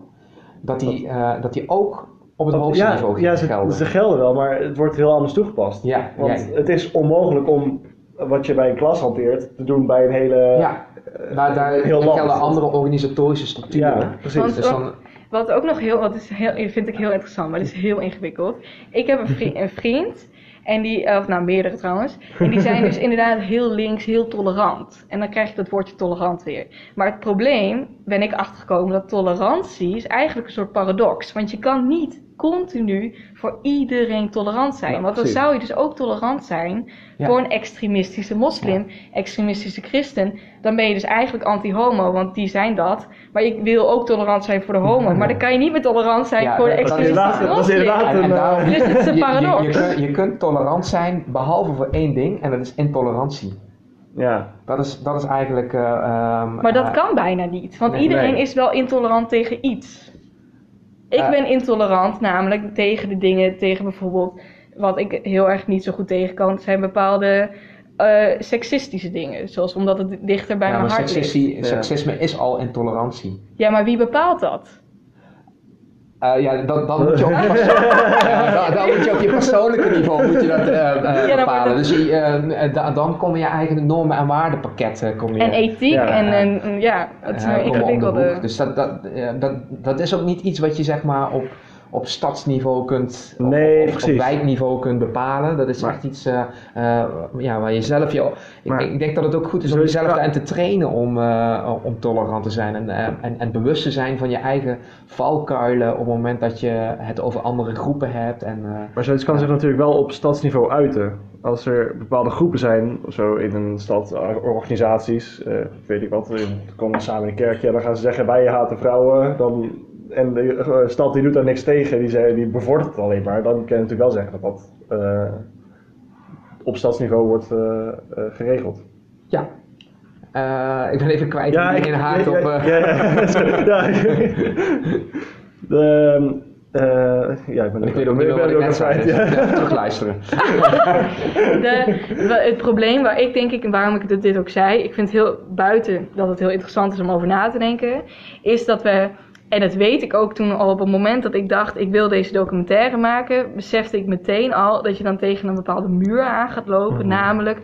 dat die, eh, dat die ook op het hoogste niveau ja, ze, gelden. ze gelden wel, maar het wordt heel anders toegepast. Ja, Want ja. het is onmogelijk om wat je bij een klas hanteert, te doen bij een hele... ja, maar daar gelden andere organisatorische structuren. Ja, precies. Want- Dus dan, Wat ook nog heel, wat is heel, vind ik heel interessant, maar dat is heel ingewikkeld. Ik heb een vriend, een vriend en die, of nou meerdere trouwens, en die zijn dus inderdaad heel links, heel tolerant. En dan krijg je dat woordje tolerant weer. Maar het probleem, ben ik achtergekomen, dat tolerantie is eigenlijk een soort paradox. Want je kan niet continu voor iedereen tolerant zijn. Ja, Want dan zou je dus ook tolerant zijn Ja. voor een extremistische moslim, extremistische christen. Dan ben je dus eigenlijk anti-homo, want die zijn dat. Maar je wil ook tolerant zijn voor de homo. Maar dan kan je niet meer tolerant zijn Ja, voor de dat is extremistische dat is moslim. inderdaad- en, en een, eh, Dus het is een je- je- paradox. Je, kunt, je kunt tolerant zijn behalve voor één ding en dat is intolerantie. Ja. Dat is, dat is eigenlijk. eh, ehm, Maar dat eh, kan bijna niet. Want Nee, iedereen nee. is wel intolerant tegen iets. Ik ben intolerant namelijk tegen de dingen, tegen bijvoorbeeld... Wat ik heel erg niet zo goed tegen kan, zijn bepaalde eh, seksistische dingen. Zoals omdat het dichter bij ja, mijn maar hart ligt. seksisme, Ja. seksisme is al intolerantie. Ja, maar wie bepaalt dat? Eh, ja, dan, dan moet je op, ja, dan, dan moet je op je persoonlijke niveau moet je dat eh, eh, Ja, bepalen. Dus je, da- dan kom je eigenlijk normen en waardenpakket eh, kom je, En ethiek Ja. en, en, en ja, het is een ingewikkelde... Dus dat, dat, dat, dat is ook niet iets wat je zeg maar op, op stadsniveau kunt, of- Nee, of, of, op wijkniveau kunt bepalen. Dat is Maar- echt iets eh, eh, ja, waar je zelf... Je, ik, Maar- ik denk dat het ook goed is om jezelf daarin te trainen om, eh, om tolerant te zijn. En, en, en bewust te zijn van je eigen valkuilen op het moment dat je het over andere groepen hebt. En, Maar zoiets kan zich natuurlijk wel op stadsniveau uiten. Als er bepaalde groepen zijn, zo in een stad, organisaties, weet ik wat, dan komen samen in een kerkje, dan gaan ze zeggen wij haten vrouwen. Dan, en de eh, stad die doet daar niks tegen, die, zei- die bevordert het alleen maar. Dan kan je natuurlijk wel zeggen dat dat eh, op stadsniveau wordt eh, geregeld. ja. Eh, ik ben even kwijt hoe die inhaakt op... eh, ja, ja, ja. De, eh, ja, ik ben Ik weet ook niet meer wat ik net zei, dus ja. terugluisteren. De, het probleem waar ik denk ik, en waarom ik dit, dit ook zei, ik vind het heel buiten dat het heel interessant is om over na te denken, is dat we, en dat weet ik ook toen al op het moment dat ik dacht ik wil deze documentaire maken, besefte ik meteen al dat je dan tegen een bepaalde muur aan gaat lopen, Mhm. namelijk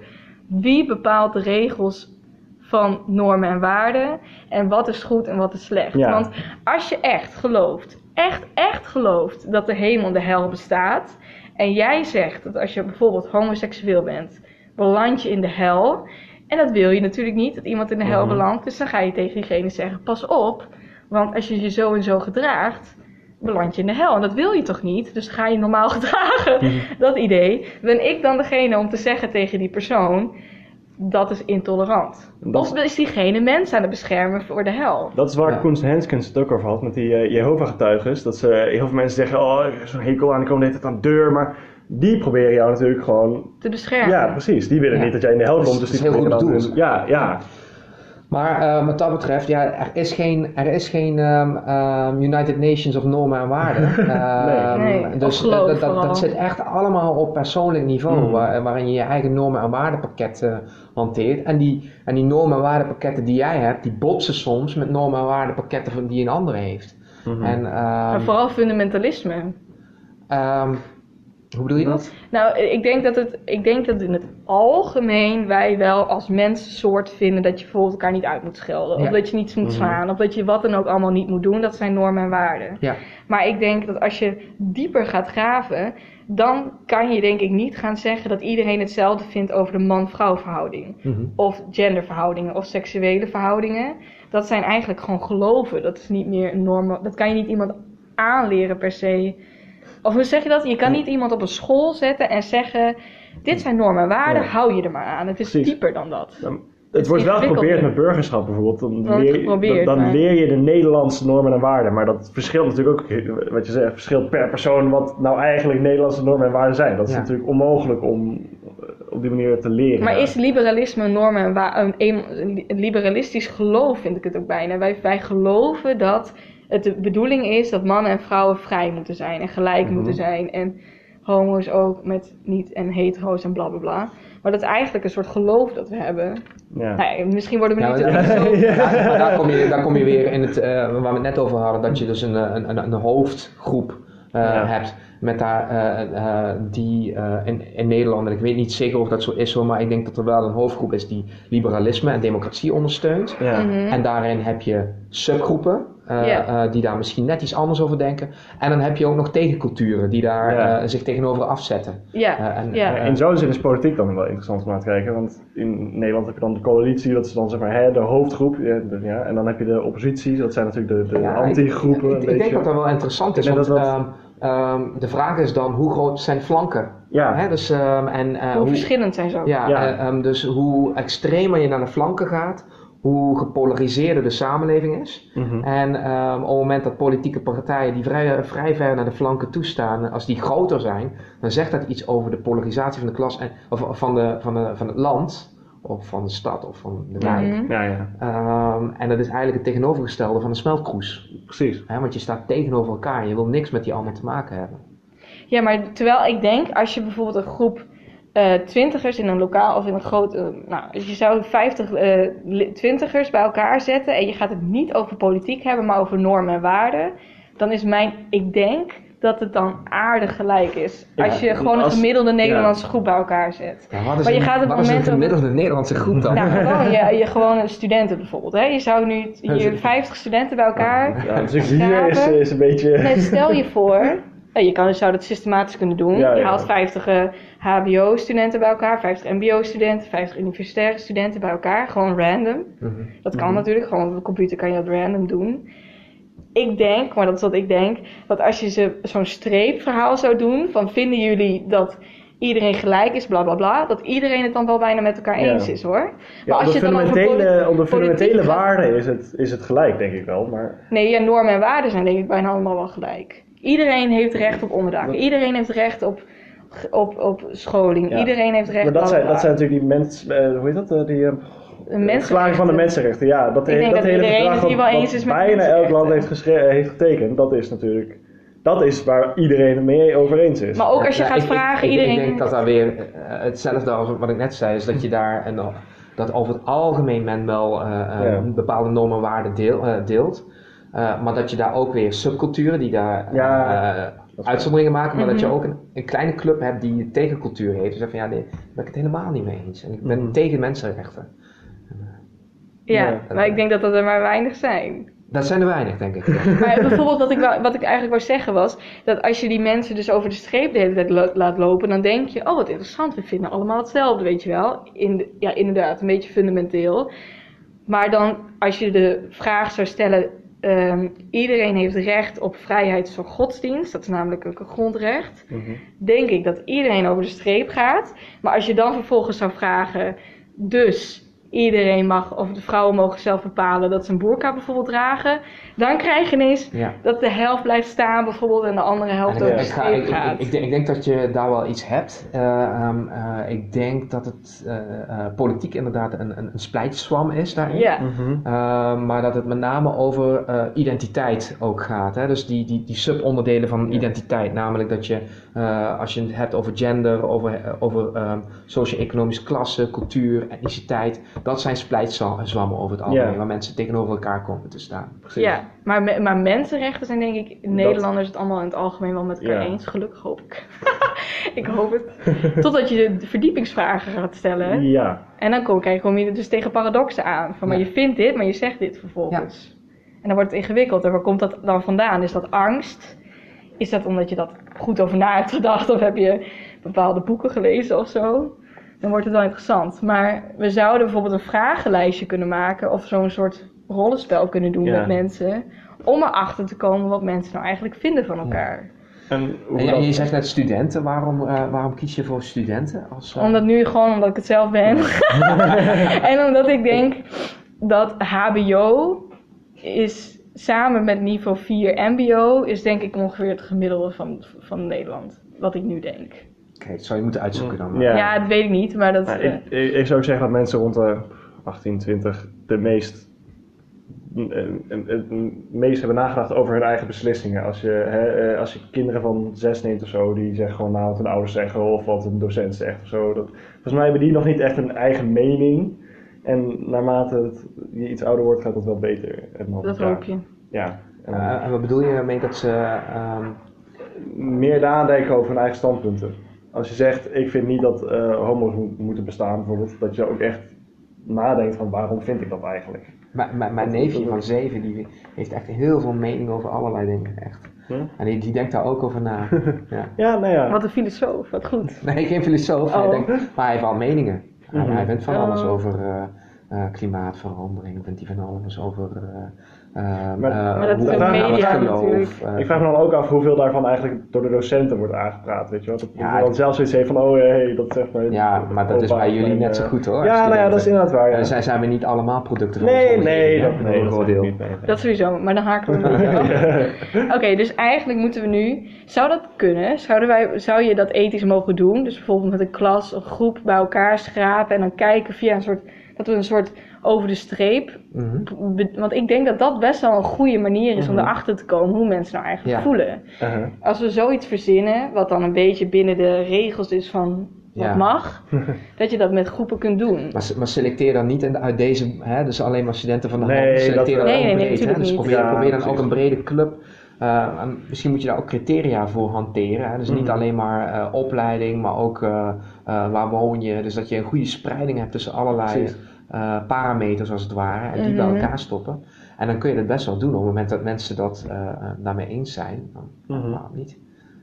wie bepaalt de regels van normen en waarden en wat is goed en wat is slecht. Ja. Want als je echt gelooft, echt, echt gelooft dat de hemel en de hel bestaat. En jij zegt dat als je bijvoorbeeld homoseksueel bent, beland je in de hel. En dat wil je natuurlijk niet, dat iemand in de hel Mhm. belandt. Dus dan ga je tegen diegene zeggen, pas op. Want als je je zo en zo gedraagt, beland je in de hel. En dat wil je toch niet? Dus ga je normaal gedragen. Mhm. Dat idee. Ben ik dan degene om te zeggen tegen die persoon, dat is intolerant. Dat- Of is diegene mensen aan het beschermen voor de hel. Dat is waar Ja. Koens Henskens het ook over had met die eh, Jehovah-getuigen. Dat ze, heel veel mensen zeggen, oh, ik zo'n hekel aan, de hele tijd aan de deur. Maar die proberen jou natuurlijk gewoon... Te beschermen. Ja, precies. Die willen Ja. niet dat jij in de hel Dat komt. Dus dat die heel proberen goed dan... bedoeld. Ja, ja. Maar eh, wat dat betreft, ja, er is geen, er is geen ehm, ehm, United Nations of normen en waarden. Ehm, Nee, dus dat, dat, dat zit echt allemaal op persoonlijk niveau, Mm. waar- waarin je je eigen normen en waardenpakket eh, hanteert. En die, en die normen en waardenpakketten die jij hebt, die botsen soms met normen en waardenpakketten van die een ander heeft. Mhm. En, ehm, En vooral fundamentalisme. Hoe bedoel je dat? Nou, ik denk, dat het, ik denk dat in het algemeen wij wel als mensensoort vinden dat je bijvoorbeeld elkaar niet uit moet schelden. Of dat je niet moet Mhm. slaan. Of dat je wat dan ook allemaal niet moet doen. Dat zijn normen en waarden. Ja. Maar ik denk dat als je dieper gaat graven, dan kan je denk ik niet gaan zeggen dat iedereen hetzelfde vindt over de man-vrouw verhouding. Mhm. Of genderverhoudingen of seksuele verhoudingen. Dat zijn eigenlijk gewoon geloven. Dat is niet meer een norm. Dat kan je niet iemand aanleren per se. Of hoe zeg je dat? Je kan niet iemand op een school zetten en zeggen: Dit zijn normen en waarden, Ja. hou je er maar aan. Het is Precies. dieper dan dat. Dan- Het wordt wel geprobeerd met burgerschap bijvoorbeeld. Dan, leer, je- geprobeerd, dan, dan maar- leer je de Nederlandse normen en waarden. Maar dat verschilt natuurlijk ook, wat je zegt, verschilt per persoon wat nou eigenlijk Nederlandse normen en waarden zijn. Dat is Ja. natuurlijk onmogelijk om eh, op die manier te leren. Maar is liberalisme een norm en wa- een, een, een liberalistisch geloof, vind ik het ook bijna. Wij, wij geloven dat het de bedoeling is dat mannen en vrouwen vrij moeten zijn en gelijk Mhm. moeten zijn. En homo's ook met niet en hetero's en bla bla bla. Maar dat is eigenlijk een soort geloof dat we hebben. Ja. Nou ja, misschien worden we Ja, nu maar te daar, maar kom je, daar kom je weer in het, eh, waar we het net over hadden, dat je dus een, een, een, een hoofdgroep eh, Ja. hebt. Met daar, eh, eh, die eh, in, in Nederland, en ik weet niet zeker of dat zo is hoor, maar ik denk dat er wel een hoofdgroep is die liberalisme en democratie ondersteunt. Ja. Mhm. En daarin heb je subgroepen eh, eh, die daar misschien net iets anders over denken. En dan heb je ook nog tegenculturen die daar eh, zich tegenover afzetten. Ja, Eh, en, In zo'n zin is politiek dan wel interessant om naar te kijken. Want in Nederland heb je dan de coalitie, dat is dan zeg maar hè, de hoofdgroep. Ja, de- ja, en dan heb je de oppositie, dat zijn natuurlijk de, de Ja, anti-groepen. Ik, denk dat dat wel interessant is, want dat dat- ehm, ehm, de vraag is dan hoe groot zijn flanken? Ja, Hè? Dus, ehm, en, eh, Hoe verschillend zijn ze ook. ja, Ja. dus hoe extremer je naar de flanken gaat, hoe gepolariseerder de samenleving is. mhm. En ehm, op het moment dat politieke partijen die vrij, vrij ver naar de flanken toestaan, als die groter zijn, dan zegt dat iets over de polarisatie van de klas en, of van, de, van, de, van het land, of van de stad of van de wijk. Ja, ja, Ehm, en dat is eigenlijk het tegenovergestelde van een smeltkroes. precies. Hè, want je staat tegenover elkaar en je wil niks met die ander te maken hebben. Ja, maar terwijl ik denk, als je bijvoorbeeld een groep eh, twintigers in een lokaal of in een groot... eh, nou, als je zou 50 eh, li- twintigers bij elkaar zetten en je gaat het niet over politiek hebben, maar over normen en waarden, dan is mijn... Ik denk dat het dan aardig gelijk is. Ja, als je gewoon een gemiddelde Nederlandse groep bij elkaar zet. Ja, wat is Maar je een, gaat het wat is een moment ook- gemiddelde Nederlandse groep dan? Nou, gewoon je, je gewone studenten bijvoorbeeld. Hè? Je zou nu hier 50 studenten bij elkaar Ja, dus hier is, is een beetje... Nee, stel je voor, eh, je kan, zou dat systematisch kunnen doen. Ja, Je haalt 50 eh, HBO-studenten bij elkaar, 50 MBO-studenten, 50 universitaire studenten bij elkaar, gewoon random. Mhm. Dat kan Mhm. natuurlijk, gewoon op de computer kan je dat random doen. Ik denk, maar dat is wat ik denk, dat als je ze zo'n streepverhaal zou doen, van vinden jullie dat iedereen gelijk is, bla bla bla, dat iedereen het dan wel bijna met elkaar Ja. eens is hoor. Ja, Maar als je het dan over fundamentele, fundamentele waarden is het, is het gelijk, denk ik wel. Maar Nee, ja, normen en waarden zijn denk ik bijna allemaal wel gelijk. Iedereen heeft recht op onderdak. Iedereen heeft recht op, op, op scholing. Ja. Iedereen heeft recht Maar dat op zijn, dat zijn natuurlijk die mens, eh, hoe heet dat? eh, die, eh, mensen. verklaring van de mensenrechten. Ja, dat, Ik denk dat hele iedereen verdrag het hier wat- wel wat eens is met bijna elk land heeft, geschre- heeft getekend. Dat is natuurlijk, dat is waar iedereen het mee over eens is. Maar ook als je Ja, gaat ik- vragen, ik, iedereen. Ik denk dat daar weer hetzelfde als wat ik net zei, is dat je daar en dat over het algemeen men wel eh, eh, Ja. bepaalde normen en waarden deel, deelt. Eh, maar dat je daar ook weer subculturen die daar Ja, eh, uitzonderingen maken, maar dat je Mhm. ook een, een kleine club hebt die een tegencultuur heeft. Dus van ja, nee, daar ben ik het helemaal niet mee eens. En ik ben Mhm. tegen mensenrechten. ja, Ja. maar ik denk dat dat er maar weinig zijn. Dat zijn er weinig, denk ik. Maar bijvoorbeeld wat ik, wou- wat ik eigenlijk wou zeggen was, dat als je die mensen dus over de streep de hele tijd lo- laat lopen, dan denk je, oh wat interessant, we vinden allemaal hetzelfde, weet je wel. In de, ja, inderdaad, een beetje fundamenteel. Maar dan, als je de vraag zou stellen, ehm, iedereen heeft recht op vrijheid van godsdienst, dat is namelijk ook een grondrecht, Mhm. denk ik dat iedereen over de streep gaat. Maar als je dan vervolgens zou vragen, dus iedereen mag, of de vrouwen mogen zelf bepalen dat ze een boerka bijvoorbeeld dragen, dan krijg je ineens Ja. dat de helft blijft staan bijvoorbeeld en de andere helft over ik, de ik, streep gaat. ik denk, ik denk dat je daar wel iets hebt. Eh, ehm, eh, ik denk dat het eh, eh, politiek inderdaad een, een, een splijtswam is daarin. ja. Mhm. Eh, maar dat het met name over eh, identiteit ook gaat. Hè? Dus die, die, die subonderdelen van Ja. identiteit. Namelijk dat je, eh, als je het hebt over gender, over, over ehm, socio-economische klasse, cultuur, etniciteit. Dat zijn splijtswammen over het algemeen. Ja. Waar mensen tegenover elkaar komen te staan. Precies. ja, maar, maar mensenrechten zijn denk ik, Nederlanders het allemaal in het algemeen wel met elkaar Ja. eens. Gelukkig hoop ik. ik hoop het. Totdat je de verdiepingsvragen gaat stellen. Ja. En dan kom, kijk, kom je dus tegen paradoxen aan. Van, maar Ja. je vindt dit, maar je zegt dit vervolgens. En dan wordt het ingewikkeld. En waar komt dat dan vandaan? Is dat angst? Is dat omdat je dat goed over na hebt gedacht? Of heb je bepaalde boeken gelezen of zo? Dan wordt het wel interessant. Maar we zouden bijvoorbeeld een vragenlijstje kunnen maken. Of zo'n soort rollenspel kunnen doen Ja. met mensen. Om erachter te komen wat mensen nou eigenlijk vinden van elkaar. En hoe En je zegt net studenten. Waarom, eh, waarom kies je voor studenten? Als, eh, Omdat nu gewoon omdat ik het zelf ben. en omdat ik denk dat HBO is samen met niveau 4 MBO is denk ik ongeveer het gemiddelde van, van Nederland. Wat ik nu denk. Oké, dat zou je moeten uitzoeken dan. Ja. Ja, dat weet ik niet, maar dat... Nou, eh, ik, ik, ik zou zeggen dat mensen rond de 18, 20 de meest, meest hebben nagedacht over hun eigen beslissingen. Als je, hè, eh, als je kinderen van zes neemt of zo, die zeggen gewoon na wat hun ouders zeggen of wat een docent zegt of zo. Dat, volgens mij hebben die nog niet echt een eigen mening. En naarmate het, je iets ouder wordt, gaat dat wel beter. En dan, dat ja, hoop je. Ja. En, Eh, en wat bedoel je ermee dat ze. ehm, meer nadenken over hun eigen standpunten. Als je zegt, ik vind niet dat eh, homo's mo- moeten bestaan bijvoorbeeld, dat je ook echt nadenkt van waarom vind ik dat eigenlijk. Mijn- Mijn, neefje van zeven, die heeft echt heel veel mening over allerlei dingen, echt. Hm? En die, die denkt daar ook over na. Ja. Ja, nou ja. Wat een filosoof, wat goed. Nee, geen filosoof, hij Oh. denkt, maar hij heeft wel meningen. Hij, Mhm. hij vindt van alles Oh. over eh, eh, klimaatverandering, vindt hij van alles over eh, Maar- eh, maar dat is ook media geloof, natuurlijk. eh, Ik vraag me dan ook af hoeveel daarvan eigenlijk door de docenten wordt aangepraat, weet je wel. Dat Ja, dan zelfs zoiets heeft van, oh hey, dat zegt maar... Ja, maar dat is bij jullie net zo eh, goed hoor. Ja, nou ja, dat is inderdaad waar, ja. En zij zijn we niet allemaal producten van Nee, nee, dat, nee, dat Een zeg. Dat sowieso, maar dan haken we een af. Oké, dus eigenlijk moeten we nu... Zou dat kunnen? Zouden wij, zou je dat ethisch mogen doen? Dus bijvoorbeeld met een klas of groep bij elkaar schrapen... en dan kijken via een soort... dat we een soort over de streep... Mhm. Want ik denk dat dat best wel een goede manier is om Mhm. erachter te komen... hoe mensen nou eigenlijk Ja. voelen. Uh-huh. Als we zoiets verzinnen... wat dan een beetje binnen de regels is van... wat Ja. mag... dat je dat met groepen kunt doen. Maar, maar selecteer dan niet uit deze, hè, dus alleen maar studenten van de Nee, hand. Selecteer dat- dan Nee, ook nee, nee, breed. hè? Dus niet. probeer, Ja, probeer dan ook een brede club. eh, en misschien moet je daar ook criteria voor hanteren. Hè? Dus niet Mhm. alleen maar eh, opleiding, maar ook eh, eh, waar woon je. Dus dat je een goede spreiding hebt tussen allerlei Eh, parameters als het ware. En die bij Mhm. elkaar stoppen. En dan kun je dat best wel doen op het moment dat mensen dat eh, eh, daarmee eens zijn. Dan, Mhm. waarom niet?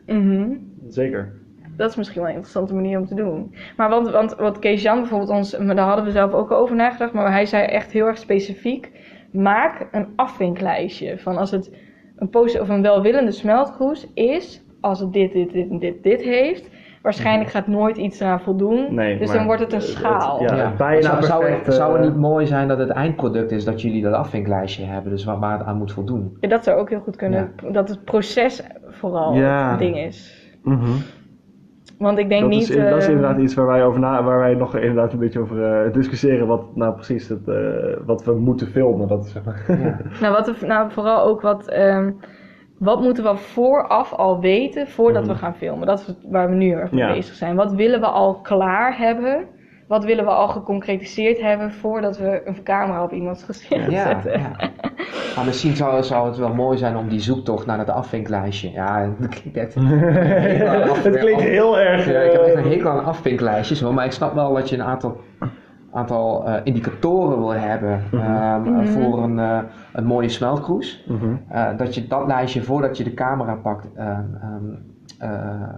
Mhm. Zeker. Dat is misschien wel een interessante manier om te doen. Maar want, want wat Kees Jan bijvoorbeeld ons, maar daar hadden we zelf ook over nagedacht, maar hij zei echt heel erg specifiek: maak een afvinklijstje van als het een positieve of een welwillende smeltkroes is, als het dit, dit, dit en dit, dit heeft. Waarschijnlijk gaat nooit iets eraan voldoen. Nee, dus maar dan wordt het een het- schaal. ja. Ja, bijna zou, zou, het, zou het niet mooi zijn dat het eindproduct is dat jullie dat afvinklijstje hebben, dus waar, waar het aan moet voldoen? Ja, dat zou ook heel goed kunnen. Dat het proces vooral Ja. het ding is. Mhm. Want ik denk dat, niet. is, dat is eh, inderdaad iets waar wij, over na, waar wij nog inderdaad een beetje over eh, discussiëren. Wat nou precies het, eh, wat we moeten filmen. Dat is, zeg maar. Ja. Nou, wat we, nou vooral ook wat. ehm, wat moeten we vooraf al weten voordat we gaan filmen? Dat is waar we nu erg mee Ja. bezig zijn. Wat willen we al klaar hebben? Wat willen we al geconcretiseerd hebben voordat we een camera op iemands gezicht Ja, zetten? ja. Maar misschien zou, zou het wel mooi zijn om die zoektocht naar het afvinklijstje. Ja, dat klinkt echt. het klinkt heel erg. Ja, ik heb echt eh, een hekel aan afvinklijstjes hoor, maar ik snap wel dat je een aantal, aantal eh, indicatoren wil hebben ehm, Mhm. voor een, eh, een mooie smeltkroes. mhm. Eh, dat je dat lijstje voordat je de camera pakt, ehm, ehm, eh, eh,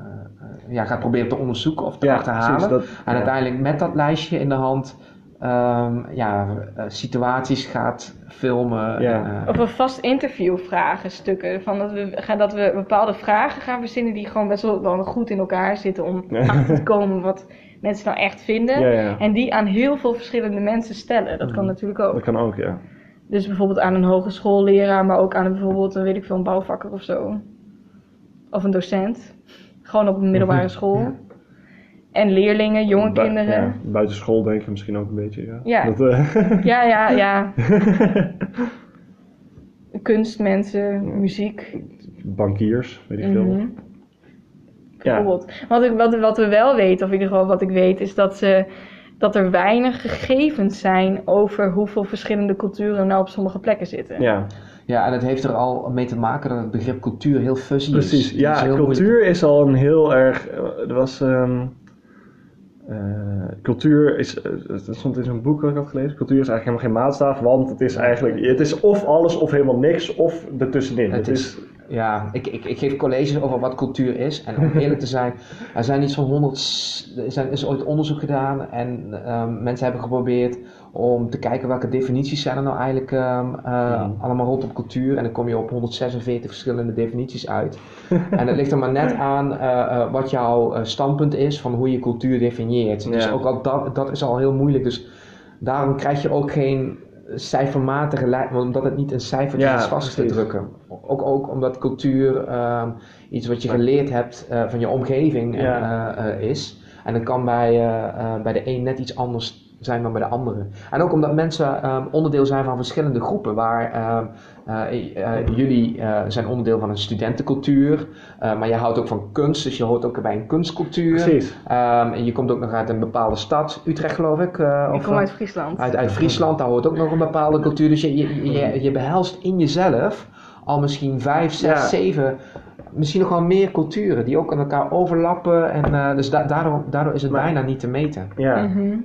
ja, gaat proberen te onderzoeken of te Ja, achterhalen. Dat, En ja. uiteindelijk met dat lijstje in de hand ehm, ja, eh, situaties gaat filmen. Ja. en, eh, Of een vast interview vragenstukken. Van dat, we, gaan, dat we bepaalde vragen gaan verzinnen die gewoon best wel, wel goed in elkaar zitten om Ja. achter te komen wat mensen nou echt vinden. Ja, ja. En die aan heel veel verschillende mensen stellen. Dat kan Mhm. natuurlijk ook. Dat kan ook, ja. Dus bijvoorbeeld aan een hogeschoolleraar, maar ook aan een, bijvoorbeeld een, weet ik veel, een bouwvakker of zo. Of een docent. Gewoon op een middelbare school. Ja. En leerlingen, jonge Bu- kinderen. Ja, buitenschool denk je misschien ook een beetje, ja. Ja. Dat, eh, Ja, ja, ja. Kunstmensen, muziek. Bankiers, weet ik veel. Mhm. Ja. Bijvoorbeeld. Wat, ik, wat, wat we wel weten, of in ieder geval wat ik weet, is dat, ze, dat er weinig gegevens zijn over hoeveel verschillende culturen nou op sommige plekken zitten. Ja, ja, en het heeft er al mee te maken dat het begrip cultuur heel fuzzy is. precies. Is Ja, cultuur moeilijk- is al een heel erg... eh, Er was... ehm, eh, cultuur is... eh, Dat stond in zo'n boek dat ik had gelezen. Cultuur is eigenlijk helemaal geen maatstaf, want het is eigenlijk... Het is of alles of helemaal niks, of ertussenin. Het Het, is- is... Ja, ik, ik, ik geef colleges over wat cultuur is. En om eerlijk te zijn, er zijn iets van 100. s- Er zijn, is ooit onderzoek gedaan. En ehm, mensen hebben geprobeerd om te kijken welke definities zijn er nou eigenlijk Mhm. allemaal rondom cultuur. En dan kom je op 146 verschillende definities uit. en het ligt er maar net aan eh, eh, wat jouw standpunt is van hoe je cultuur definieert. Dus ook al dat, dat is al heel moeilijk. Dus daarom krijg je ook geen cijfermatige lijn, omdat het niet een cijfertje Ja, is vast te drukken. Ook, ook omdat cultuur ehm, iets wat je geleerd hebt eh, van je omgeving eh, Ja. eh, eh, is. En dat kan bij, eh, eh, bij de een net iets anders zijn dan bij de andere. En ook omdat mensen ehm, onderdeel zijn van verschillende groepen. Waar ehm, eh, eh, jullie eh, zijn onderdeel van een studentencultuur. eh, maar je houdt ook van kunst, dus je hoort ook bij een kunstcultuur. Precies. Ehm, en je komt ook nog uit een bepaalde stad, Utrecht geloof ik. eh, Ik of, kom uit Friesland. uit, uit Friesland, daar hoort ook nog een bepaalde cultuur. Dus je, je, je, je behelst in jezelf al misschien vijf, zes, Ja. zeven misschien nog wel meer culturen die ook aan elkaar overlappen. En, eh, dus da- daardoor, daardoor is het Maar- bijna niet te meten. Ja, Mhm.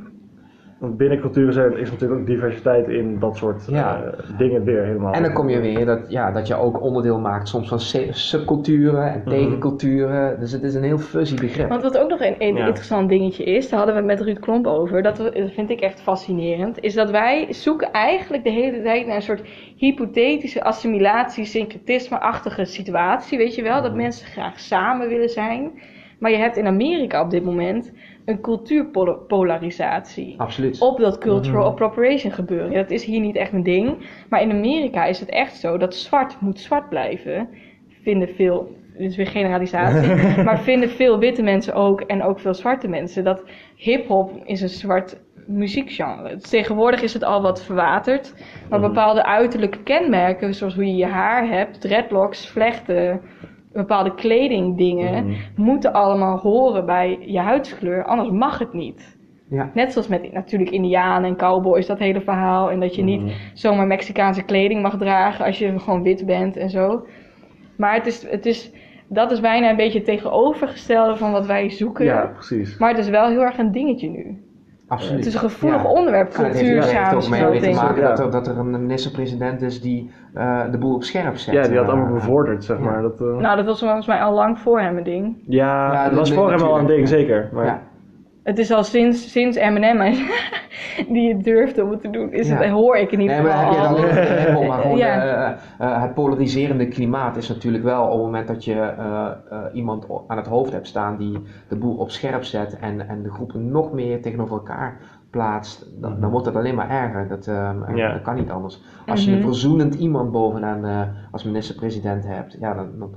Binnen culturen zijn, is natuurlijk ook diversiteit in dat soort Ja. eh, dingen weer helemaal. En dan kom je weer dat, ja, dat je ook onderdeel maakt soms van subculturen en Mhm. tegenculturen. Dus het is een heel fuzzy begrip. Want wat ook nog een, een Ja. interessant dingetje is, daar hadden we het met Ruud Klomp over, dat, we, dat vind ik echt fascinerend, is dat wij zoeken eigenlijk de hele tijd naar een soort hypothetische assimilatie, syncretisme-achtige situatie, weet je wel, dat Mhm. mensen graag samen willen zijn. Maar je hebt in Amerika op dit moment een cultuurpolarisatie. Absoluut. Op dat cultural Mhm. appropriation gebeuren. Dat is hier niet echt een ding. Maar in Amerika is het echt zo dat zwart moet zwart blijven. Vinden veel, dit is weer generalisatie, maar vinden veel witte mensen ook en ook veel zwarte mensen. Dat hip-hop is een zwart muziekgenre. Tegenwoordig is het al wat verwaterd. Maar Mhm. bepaalde uiterlijke kenmerken, zoals hoe je je haar hebt, dreadlocks, vlechten, bepaalde kledingdingen, Mhm. moeten allemaal horen bij je huidskleur. Anders mag het niet. Ja. Net zoals met natuurlijk Indianen en cowboys, dat hele verhaal. En dat je niet Mhm. zomaar Mexicaanse kleding mag dragen als je gewoon wit bent en zo. Maar het is, het is, dat is bijna een beetje het tegenovergestelde van wat wij zoeken. Ja, precies. Maar het is wel heel erg een dingetje nu. Absoluut. Het is een gevoelig Ja. onderwerp, Ja, cultuur, het heeft ook mee, mee te maken Ja. dat, er, dat er een minister-president is die eh, de boel op scherp zet. Ja, die had allemaal bevorderd, zeg ja. maar. Dat, eh, Nou, dat was volgens mij al lang voor hem een ding. ja, Ja, dat was voor hem al een ding, zeker. Maar, Ja. Het is al sinds, sinds Eminem die het durfde om het te doen. Is Ja. het, hoor ik in ieder Nee, maar dan geval heb je dan maar gewoon Ja. eh, eh, het polariserende klimaat is natuurlijk wel op het moment dat je eh, eh, iemand aan het hoofd hebt staan die de boel op scherp zet en, en de groepen nog meer tegenover elkaar plaatst, dan, dan wordt het alleen maar erger. Dat, ehm, eh, Ja. dat kan niet anders. Als je Mhm. een verzoenend iemand bovenaan eh, als minister-president hebt, ja, dan, dan,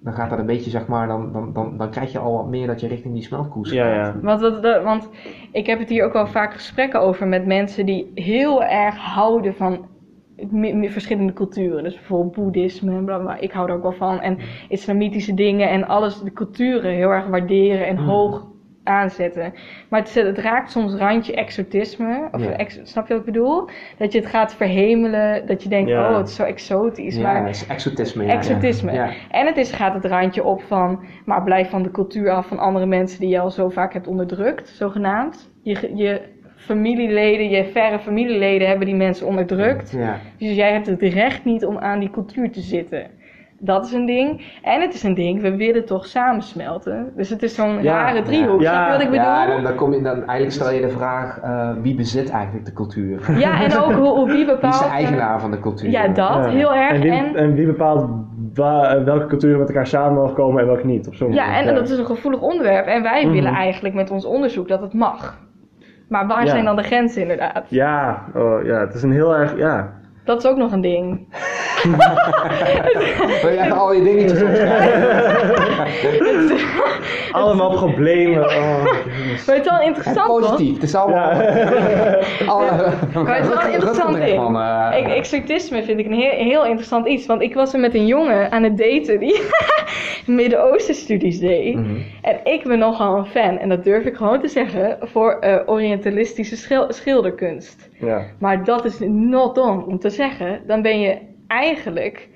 dan gaat dat een beetje, zeg maar, dan, dan, dan, dan krijg je al wat meer dat je richting die smeltkoers Ja, gaat. ja. Want, dat, dat- want ik heb het hier ook wel vaak gesprekken over met mensen die heel erg houden van verschillende culturen. Dus bijvoorbeeld boeddhisme, en bla, bla, ik hou er ook wel van. En islamitische dingen en alles, de culturen heel erg waarderen en Mm. hoog aanzetten. Maar het, het raakt soms randje exotisme. Of Ja. ex- snap je wat ik bedoel? Dat je het gaat verhemelen, dat je denkt, Ja. oh het is zo exotisch. Ja, maar is exotisme. Exotisme. En het is, gaat het randje op van, maar blijf van de cultuur af van andere mensen die je al zo vaak hebt onderdrukt, zogenaamd. Je, je familieleden, je verre familieleden hebben die mensen onderdrukt. Dus jij hebt het recht niet om aan die cultuur te zitten. Dat is een ding. En het is een ding, we willen toch samensmelten. Dus het is zo'n Ja. rare driehoek. Ja. Snap je wat ik bedoel? Ja, Ja, dan, dan, kom je, dan eigenlijk stel je de vraag, eh, wie bezit eigenlijk de cultuur? en ook hoe, hoe wie Wie bepaalt... is de eigenaar van de cultuur? Ja, dat, Ja. heel erg. En wie, En, en wie bepaalt wa- eh, welke culturen met elkaar samen mogen komen en welke niet? Op zo'n ja, en dat is een gevoelig onderwerp. En wij Mhm. willen eigenlijk met ons onderzoek dat het mag. Maar waar Ja. zijn dan de grenzen inderdaad? Ja, oh, ja, het is een heel erg, ja. Dat is ook nog een ding. Wil je even al je dingetjes opschrijven? Allemaal problemen. Oh. Maar het is wel interessant, positief, het is allemaal... Alle, Maar het is wel een interessant ding. Man, eh, Ik, exotisme vind ik een heel, heel interessant iets. Want ik was er met een jongen aan het daten die Midden-Oosten studies deed. mhm. En ik ben nogal een fan, en dat durf ik gewoon te zeggen, voor eh, Orientalistische schil- schilderkunst. Ja. Maar dat is not done om te zeggen. Dan ben je eigenlijk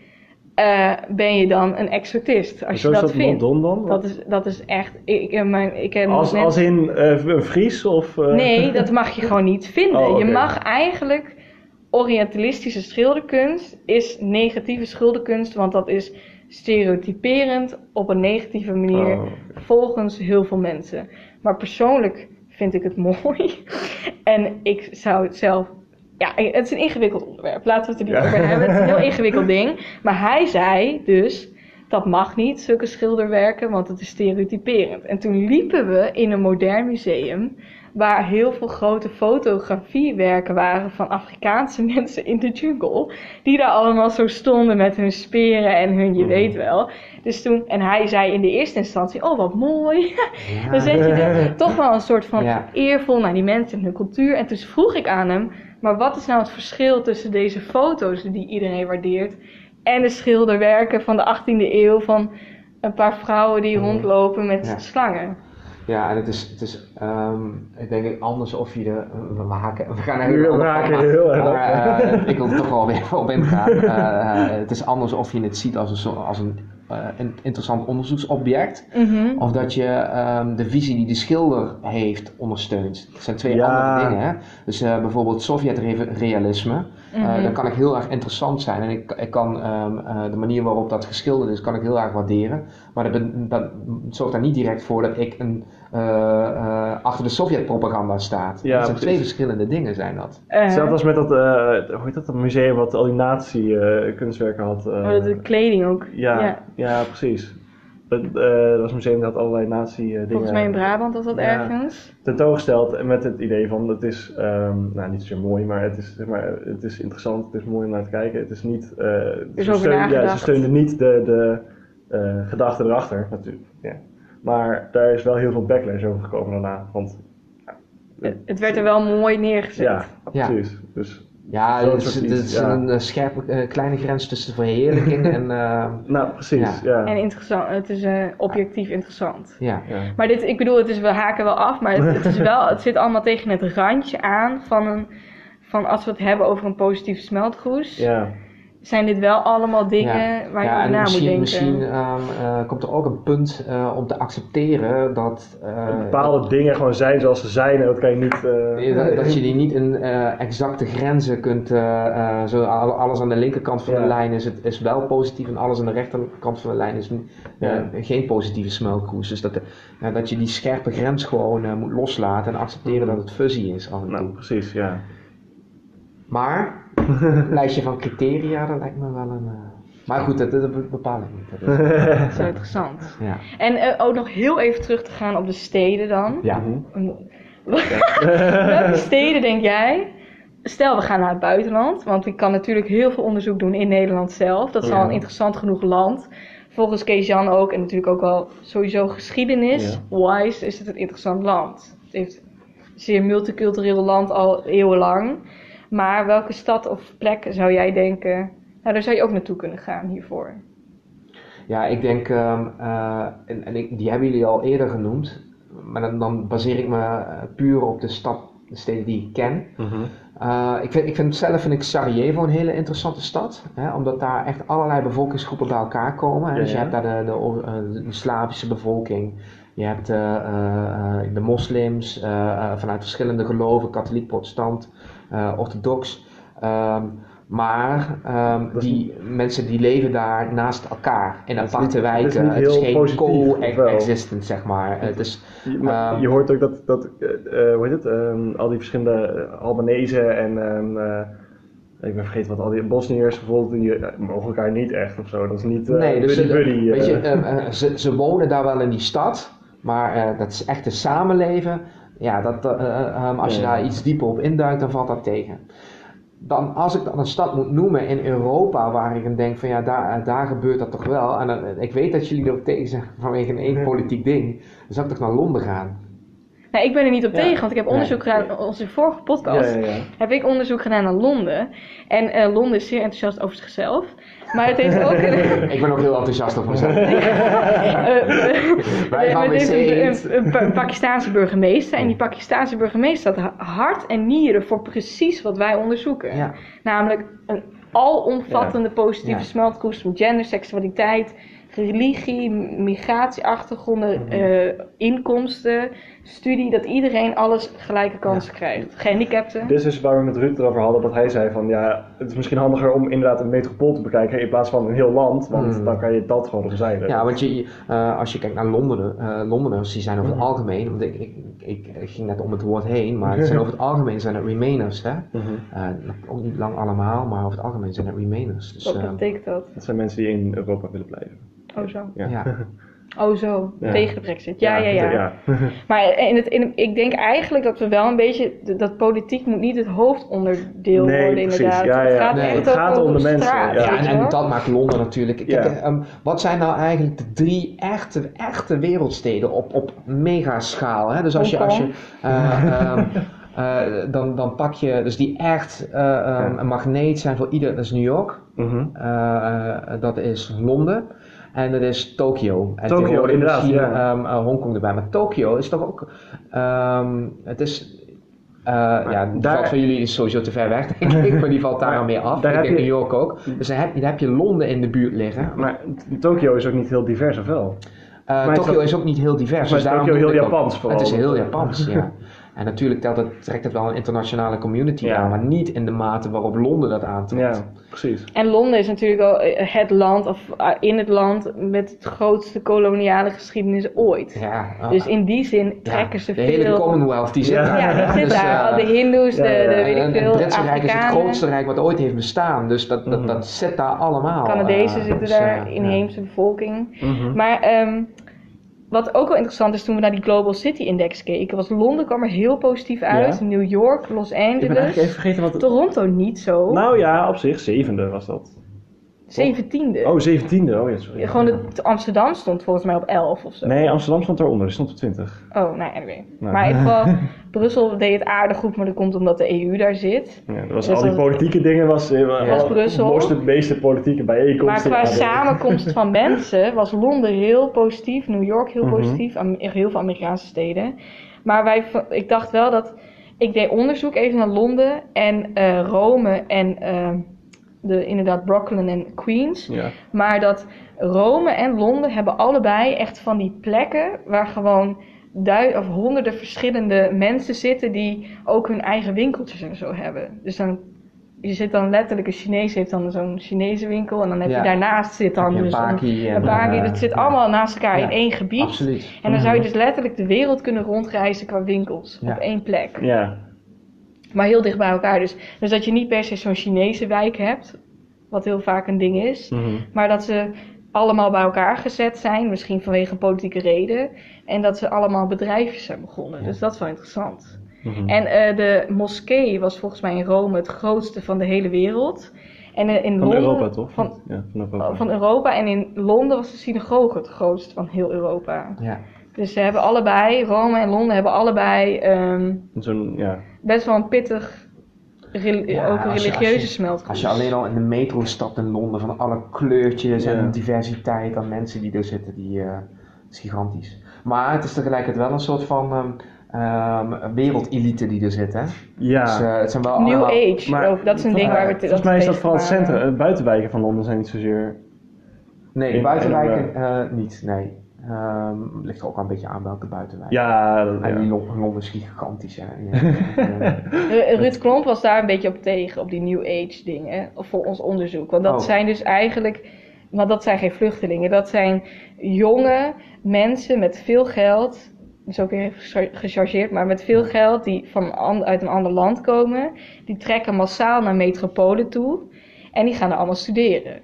eh, ben je dan een exotist. Als Zo je is dat, vindt. dan? Dat is, dat is echt. Ik, mijn, ik ken als, als in eh, een Fries of... eh, Nee, dat mag je gewoon niet vinden. Oh, Je mag eigenlijk Orientalistische schilderkunst is negatieve schilderkunst, want dat is stereotyperend op een negatieve manier Oh, volgens heel veel mensen. Maar persoonlijk vind ik het mooi en ik zou het zelf. Ja, het is een ingewikkeld onderwerp. Laten we het er niet Ja. over hebben. Het is een heel ingewikkeld ding. Maar hij zei dus dat mag niet, zulke schilderwerken, want het is stereotyperend. En toen liepen we in een modern museum waar heel veel grote fotografiewerken waren van Afrikaanse mensen in de jungle. Die daar allemaal zo stonden met hun speren en hun, je Mhm. weet wel. Dus toen, en hij zei in de eerste instantie, oh wat mooi. Dan zet je er toch wel een soort van Ja. eervol naar die mensen en hun cultuur. En toen vroeg ik aan hem, maar wat is nou het verschil tussen deze foto's die iedereen waardeert en de schilderwerken van de 18e eeuw van een paar vrouwen die Mhm. rondlopen met Ja. slangen? Ja, en het is, het is ehm, ik denk anders of je de, we, haken, we gaan heel haken heel erg op. maar, eh, ik wil er toch wel weer op ingaan. Eh, het is anders of je het ziet als een, als een eh, een interessant onderzoeksobject. Mhm. Of dat je ehm, de visie die de schilder heeft ondersteunt. Dat zijn twee Ja. andere dingen. Hè? Dus eh, bijvoorbeeld Sovjet-realisme. eh, Mhm. dat kan ik heel erg interessant zijn. En ik, ik kan ehm, eh, de manier waarop dat geschilderd is, kan ik heel erg waarderen. Maar dat, dat zorgt daar niet direct voor dat ik een, achter de Sovjet-propaganda staat. Ja, dat zijn twee verschillende dingen zijn dat. Eh, Hetzelfde als met dat, eh, hoe heet dat, dat museum wat al die nazi-kunstwerken had. eh, oh, dat de kleding ook. ja, Ja. ja. precies. Dat, eh, dat was een museum dat had allerlei nazi-dingen Volgens mij in Brabant was dat Ja. ergens. tentoongesteld. En met het idee van, het is, ehm, nou niet zozeer mooi, maar het is, zeg maar het is interessant, het is mooi om naar te kijken. Het is niet, eh, is ze, steun- ja, ze steunen niet de, de eh, gedachte erachter, natuurlijk. Ja. Maar daar is wel heel veel backlash over gekomen daarna. Want Het, het werd er wel mooi neergezet. ja, Ja. precies. Dus, Ja, er is, soort iets, is ja. een eh, scherpe eh, kleine grens tussen de verheerlijking en... eh, nou, precies. Ja. En interessant, het is eh, objectief interessant. ja. Ja. Maar dit, ik bedoel, het is, we haken wel af, maar het, het, is wel, het zit allemaal tegen het randje aan van een, van als we het hebben over een positieve smeltgroes, Ja. Zijn dit wel allemaal dingen Ja. waar je ja, over na moet misschien, denken. misschien ehm, eh, komt er ook een punt eh, om te accepteren dat, eh, Bepaalde dingen gewoon zijn zoals ze zijn en dat kan je niet... eh, dat, dat je die niet in eh, exacte grenzen kunt, eh, eh, zo al- alles aan de linkerkant van de lijn is, het, is wel positief en alles aan de rechterkant van de lijn is eh, Ja. geen positieve smeltkroes. Dus dat, dat je die scherpe grens gewoon eh, moet loslaten en accepteren dat het fuzzy is af en toe. Nou, precies, ja. Maar, lijstje van criteria, dat lijkt me wel een... eh, Maar goed, dat, dat bepaal ik niet. Dat is- Dat is wel interessant. ja. En eh, ook nog heel even terug te gaan op de steden dan. Ja. Mhm. Welke steden denk jij? Stel, we gaan naar het buitenland, want ik kan natuurlijk heel veel onderzoek doen in Nederland zelf. Dat is al een interessant genoeg land. Volgens Kees-Jan ook, en natuurlijk ook wel sowieso geschiedenis. Wise is het een interessant land. Het heeft een zeer multicultureel land al eeuwenlang. Maar welke stad of plek zou jij denken, nou daar zou je ook naartoe kunnen gaan hiervoor? Ja, ik denk, ehm, eh, en, en ik, die hebben jullie al eerder genoemd, maar dan, dan baseer ik me eh, puur op de stad, de steden die ik ken. Mhm. Eh, ik, vind, ik vind zelf vind ik Sarajevo een hele interessante stad, hè, omdat daar echt allerlei bevolkingsgroepen bij elkaar komen. Hè. Ja, Dus je hebt daar de, de, Slavische bevolking, je hebt eh, eh, eh, de moslims vanuit verschillende geloven, katholiek, protestant, orthodox. Ehm, maar is die mensen die leven daar naast elkaar in is aparte niet- is wijken. Het is heel geen positief, of wel? co-existent, zeg maar. Het is, Je, maar Ehm, je hoort ook dat, dat eh, eh, hoe heet het, ehm, al die verschillende eh, Albanezen en eh, ik ben vergeten wat al die Bosniërs bijvoorbeeld, die eh, mogen elkaar niet echt of zo. Dat is niet eh Nee, dus buddy buddy. weet je, eh. eh, eh, ze, ze wonen daar wel in die stad, maar eh, dat is echt een samenleven. Ja, dat, eh, eh, ehm, als je Ja. daar iets dieper op induikt, dan valt dat tegen. Dan, als ik dan een stad moet noemen in Europa waar ik dan denk van ja, daar, eh, daar gebeurt dat toch wel. En dan, ik weet dat jullie erop tegen zijn vanwege een één politiek ding. Dan zou ik toch naar Londen gaan. Nou, ik ben er niet op Ja. tegen, want ik heb Nee. onderzoek gedaan in onze vorige podcast. ja, ja, ja. heb ik onderzoek gedaan naar Londen. En eh, Londen is zeer enthousiast over zichzelf. Maar het heeft ook een... Ik ben ook heel enthousiast over mezelf. eh, eh, Wij gaan het heeft wc een, een, een Pa- Pakistaanse burgemeester. En die Pakistaanse burgemeester had hart en nieren voor precies wat wij onderzoeken. Ja. Namelijk een alomvattende positieve Ja. smeltkroes van gender, seksualiteit, religie, migratieachtergronden, eh, inkomsten, studie. Dat iedereen alles gelijke kansen krijgt. Gehandicapten. Dit is dus waar we met Ruud erover hadden, dat hij zei van ja, het is misschien handiger om inderdaad een metropool te bekijken in plaats van een heel land, want Hmm. dan kan je dat gewoon omzeilen. Ja, want je, eh, als je kijkt naar Londen, eh Londeners, die zijn over het Mhm. algemeen, want ik, ik, ik, ik ging net om het woord heen, maar het zijn over het algemeen zijn het Remainers, hè? Mhm. Eh, ook niet lang allemaal, maar over het algemeen zijn het Remainers. Dus, Wat betekent dat? Dat zijn mensen die in Europa willen blijven. Oh zo. Ja. ja. Oh zo, Ja. tegen de brexit. Ja, ja, ja. ja. Maar in het, in, ik denk eigenlijk dat we wel een beetje... Dat politiek moet niet het hoofdonderdeel Nee, worden precies. inderdaad. Ja, het ja. gaat Nee, echt het gaat om over de mensen, straat, ja. En, dat maakt Londen natuurlijk. Kijk, Ja. eh, ehm, wat zijn nou eigenlijk de drie echte, echte wereldsteden op, op megaschaal? Hè? Dus als je, als je eh, ehm, eh, dan, dan pak je, dus die echt eh, ehm, een magneet zijn voor ieder, dat is New York, Mhm. dat is Londen. En dat is Tokio. En Tokio, inderdaad, Misschien ja. ehm, eh, Hongkong erbij. Maar Tokio is toch ook. ehm, het is Eh, ja, de daar- stad van jullie is sowieso te ver weg, denk ik, maar die valt daar al meer af. daar ik heb denk je- New York ook. Dus dan heb, dan heb je Londen in de buurt liggen. Maar Tokio is ook niet heel divers, of wel? Eh, Tokio is ook niet heel divers. Maar dus is Tokio heel ook- Japans vooral? Het is heel Japans, ja. En natuurlijk telt het, trekt het wel een internationale community Ja. aan, maar niet in de mate waarop Londen dat aantrekt. Ja, precies. En Londen is natuurlijk al eh, het land, of eh, in het land met het grootste koloniale geschiedenis ooit. Ja, ah, Dus in die zin ja, trekken ze de veel... hele Commonwealth die zit Ja. daar. Ja, die zit Dus, daar. eh, Al de hindoes, de, ja, ja. de weet en ik het veel, Britse Rijk is het grootste rijk wat ooit heeft bestaan. Dus dat, dat, Mhm. dat zit daar allemaal. Canadezen zitten dus, daar, inheemse bevolking. Mhm. Maar ehm, wat ook wel interessant is toen we naar die Global City Index keken, was Londen kwam er heel positief uit. Ja. New York, Los Ik ben eigenlijk even Angeles, vergeten wat... Toronto niet zo. Nou ja, op zich, zevende was dat. Zeventiende. Oh, zeventiende. Oh ja, sorry. Gewoon het, Amsterdam stond volgens mij op 11 of zo. Nee, Amsterdam stond eronder. Die stond op 20. Oh, nou anyway. Nou. Maar in ieder geval, Brussel deed het aardig goed, maar dat komt omdat de EU daar zit. Ja, dat was Dus al die politieke dingen was, eh, Was al- Brussel. most het meeste politieke Maar bijeenkomsten. qua Ja, dat- samenkomst van mensen was Londen heel positief, New York heel Mhm. positief, Am- heel veel Amerikaanse steden. Maar wij, ik dacht wel dat, ik deed onderzoek even naar Londen en eh, Rome en eh, de, inderdaad Brooklyn en Queens. Ja. Maar dat Rome en Londen hebben allebei echt van die plekken waar gewoon dui of honderden verschillende mensen zitten die ook hun eigen winkeltjes en zo hebben. Dus dan, je zit dan letterlijk, een Chinees heeft dan zo'n Chinese winkel en dan heb je Ja. daarnaast zit dan een dus een, Paki en, een eh, Dat zit ja. allemaal naast elkaar Ja. in één gebied. Absoluut. En dan zou je Mhm. dus letterlijk de wereld kunnen rondreizen qua winkels op één plek. Ja. Maar heel dicht bij elkaar dus. Dus dat je niet per se zo'n Chinese wijk hebt, wat heel vaak een ding is. Mhm. Maar dat ze allemaal bij elkaar gezet zijn, misschien vanwege politieke reden. En dat ze allemaal bedrijfjes zijn begonnen. Ja. Dus dat is wel interessant. Mhm. En eh, de moskee was volgens mij in Rome het grootste van de hele wereld. En eh, in Van Londen, Europa toch? Van, ja, van Europa. van Europa. En in Londen was de synagoge het grootste van heel Europa. Ja. Dus ze hebben allebei, Rome en Londen hebben allebei ehm, Zo'n, ja. Best wel een pittig, rel- Ja, ook een als je- religieuze als je- smeltgroep. Als je alleen al in de metro stapt in Londen, van alle kleurtjes Ja. en diversiteit aan mensen die er zitten, die eh, is gigantisch. Maar het is tegelijkertijd wel een soort van ehm ehm, wereldelite die er zit, hè? Ja. Dus, eh, het zijn wel New allemaal... Age, maar- ook, dat is een ding waar we het Volgens mij is dat vooral het centrum. buitenwijken van Londen zijn niet zozeer... Nee, buitenwijken eh, niet, nee. Ehm, ligt er ook al een beetje aan welke buitenwijk. Ja, dat- En ja. die Lo- Londen is gigantisch, hè? Ja, eh, Ru- Ruud Klomp was daar een beetje op tegen, op die New Age dingen, of voor ons onderzoek. Want dat Oh. zijn dus eigenlijk, want dat zijn geen vluchtelingen, dat zijn jonge mensen met veel geld, dat is ook weer gechar- gechargeerd, maar met veel geld die van an- uit een ander land komen. Die trekken massaal naar metropolen toe en die gaan er allemaal studeren.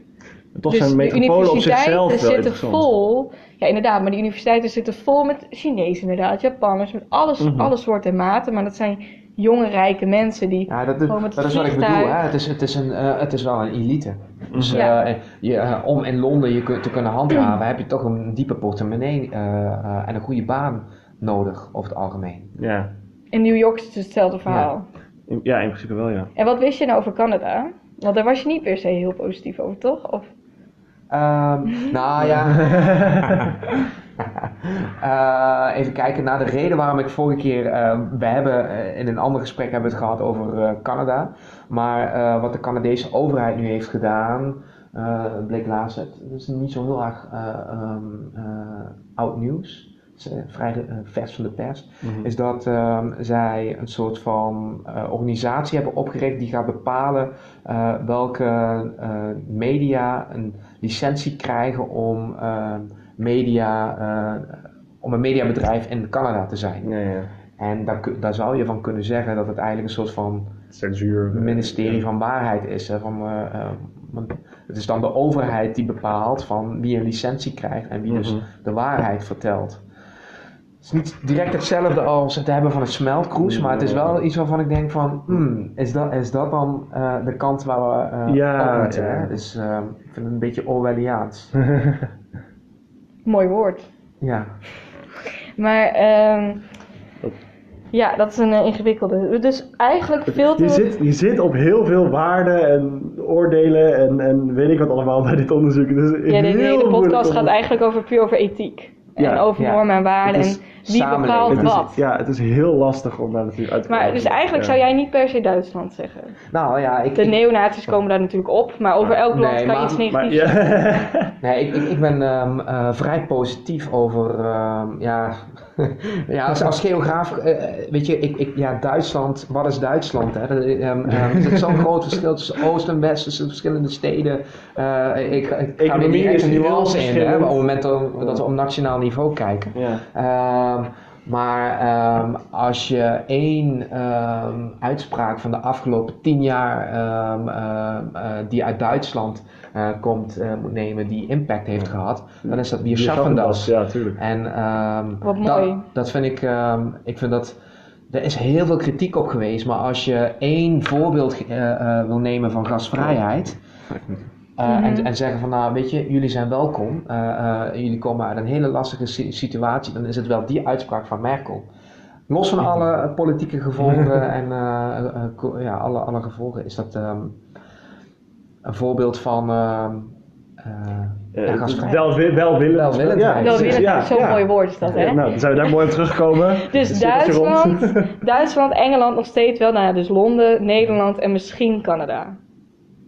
Toch dus zijn de metropolen op zichzelf wel zitten interessant. vol, ja inderdaad, maar die universiteiten zitten vol met Chinezen inderdaad, Japanners, met alles, Mhm. alle soorten en maten. Maar dat zijn jonge, rijke mensen die Ja, dat, Gewoon met dat is wat ik bedoel. Hè? Het, is, het, is een, eh, het is wel een elite. Dus Ja. eh, je, eh, om in Londen je te kunnen handhaven, heb je toch een diepe portemonnee eh, eh, en een goede baan nodig over het algemeen. Ja. In New York is het hetzelfde verhaal. In, ja, in principe wel, ja. En wat wist je nou over Canada? Want daar was je niet per se heel positief over, toch? Of, Ehm, nou ja. Eh, even kijken naar de reden waarom ik vorige keer. eh, we hebben eh, in een ander gesprek hebben we het gehad over Canada. Maar wat de Canadese overheid nu heeft gedaan. bleek laatst. Het is niet zo heel erg eh, ehm, eh, oud nieuws. Eh, vrij eh, vers van de pers. Mhm. Is dat ehm, zij een soort van eh, organisatie hebben opgericht die gaat bepalen welke media een licentie krijgen om, media, om een mediabedrijf in Canada te zijn. Ja, ja. En daar, daar zou je van kunnen zeggen dat het eigenlijk een soort van Censuur. ministerie van waarheid is. Hè, van, het is dan de overheid die bepaalt van wie een licentie krijgt en wie dus Mhm. de waarheid vertelt. Het is niet direct hetzelfde als het hebben van een smeltkroes, maar het is wel iets waarvan ik denk van, hmm, is, dat, is dat dan eh, de kant waar we eh Ja, op moeten? ja. Hè? Dus eh, ik vind het een beetje Orwelliaans. mooi woord. ja. Maar ehm, Dat- ja, dat is een eh, ingewikkelde. Dus eigenlijk veel te... Je zit, je zit op heel veel waarden en oordelen en, en weet ik wat allemaal bij dit onderzoek. Dus ja, de, de hele podcast gaat eigenlijk over, puur over ethiek. Ja, en over ja. normen en waarden. En wie bepaalt Het is, wat. ja, het is heel lastig om daar natuurlijk uit te Maar komen. dus eigenlijk Ja. zou jij niet per se Duitsland zeggen. Nou ja, ik, De ik- neonazies komen daar natuurlijk op, maar over elk land Nee, kan je maar- iets Maar negatiefs zeggen. ja, Nee, ik, ik, ik ben ehm, eh, vrij positief over, ehm, ja, ja als, als geograaf, eh, weet je, ik, ik, ja, Duitsland, wat is Duitsland? Hè? Dat, ehm, ehm, er is zo'n groot verschil tussen Oost en West, tussen verschillende steden. Eh, ik, ik ga er Economie niet is een nuance in, hè, op het moment dat, we op nationaal niveau kijken. ja. Ehm, maar als je één uitspraak van de afgelopen tien jaar eh, die uit Duitsland eh, komt eh, moet nemen, die impact heeft gehad, dan is dat Wir schaffen das. Ja, tuurlijk. En ehm, Wat dat, mooi. dat vind ik, ehm, ik vind dat, er is heel veel kritiek op geweest, maar als je één voorbeeld eh, eh, wil nemen van gasvrijheid, eh, Mhm. en, en zeggen van nou weet je, jullie zijn welkom, eh, eh, jullie komen uit een hele lastige si- situatie, dan is het wel die uitspraak van Merkel. Los van alle politieke gevolgen en eh, eh, ja, alle, alle gevolgen is dat ehm, een voorbeeld van ehm, eh, Eh, gasvrijheid. wel, welwillend. Welwillendheid. Ja, zo'n ja. mooi woord is dat, hè? Ja, nou, dan zijn we daar mooi op teruggekomen. Dus. Duitsland, Duitsland, Engeland nog steeds wel. Nou ja, dus Londen, Nederland en misschien Canada.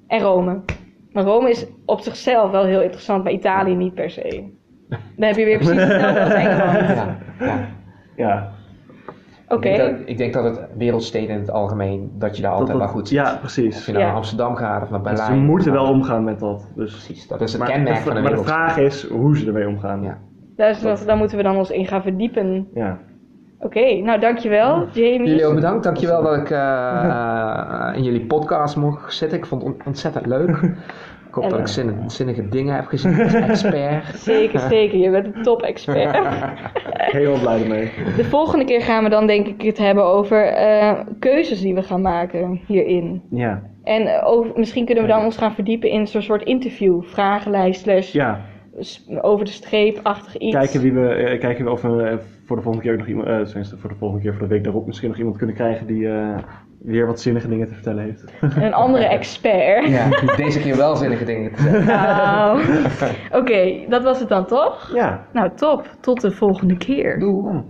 En Rome. Maar Rome is op zichzelf wel heel interessant, maar Italië niet per se. Dan heb je weer precies hetzelfde als Engeland. Ja, ja. Ik, denk dat, ik denk dat het wereldsteden in het algemeen, dat je daar altijd wel goed zit. Ja, Of precies. je nou Ja. naar Amsterdam gaat of naar Dus Berlijn. ze moeten wel of- omgaan met dat. Dus. Precies, dat is het Maar, kenmerk de, van een maar de wereld. vraag is hoe ze ermee omgaan. Ja. Daar, is daar moeten we dan ons in gaan verdiepen. Ja. Oké, nou dankjewel, Jamie. Jullie ook bedankt. Dankjewel dat ik eh, eh, in jullie podcast mocht zitten. Ik vond het on- ontzettend leuk. Ik hoop En- dat ik zinnig- zinnige dingen heb gezien als expert. Zeker, zeker. Je bent een top-expert. Heel blij ermee. De volgende keer gaan we dan denk ik het hebben over eh, keuzes die we gaan maken hierin. Ja. En eh, over, misschien kunnen we dan ons gaan verdiepen in zo'n soort interview, vragenlijst, slash Ja. over de streep-achtig iets. Kijken, wie we, eh, kijken of we voor de volgende keer ook nog iemand, eh, tenminste voor de volgende keer, voor de week daarop misschien nog iemand kunnen krijgen die eh, weer wat zinnige dingen te vertellen heeft. Een andere expert. Ja, deze keer wel zinnige dingen te zeggen. Nou, oké, dat was het dan toch? Ja. Nou, top. Tot de volgende keer. Doei.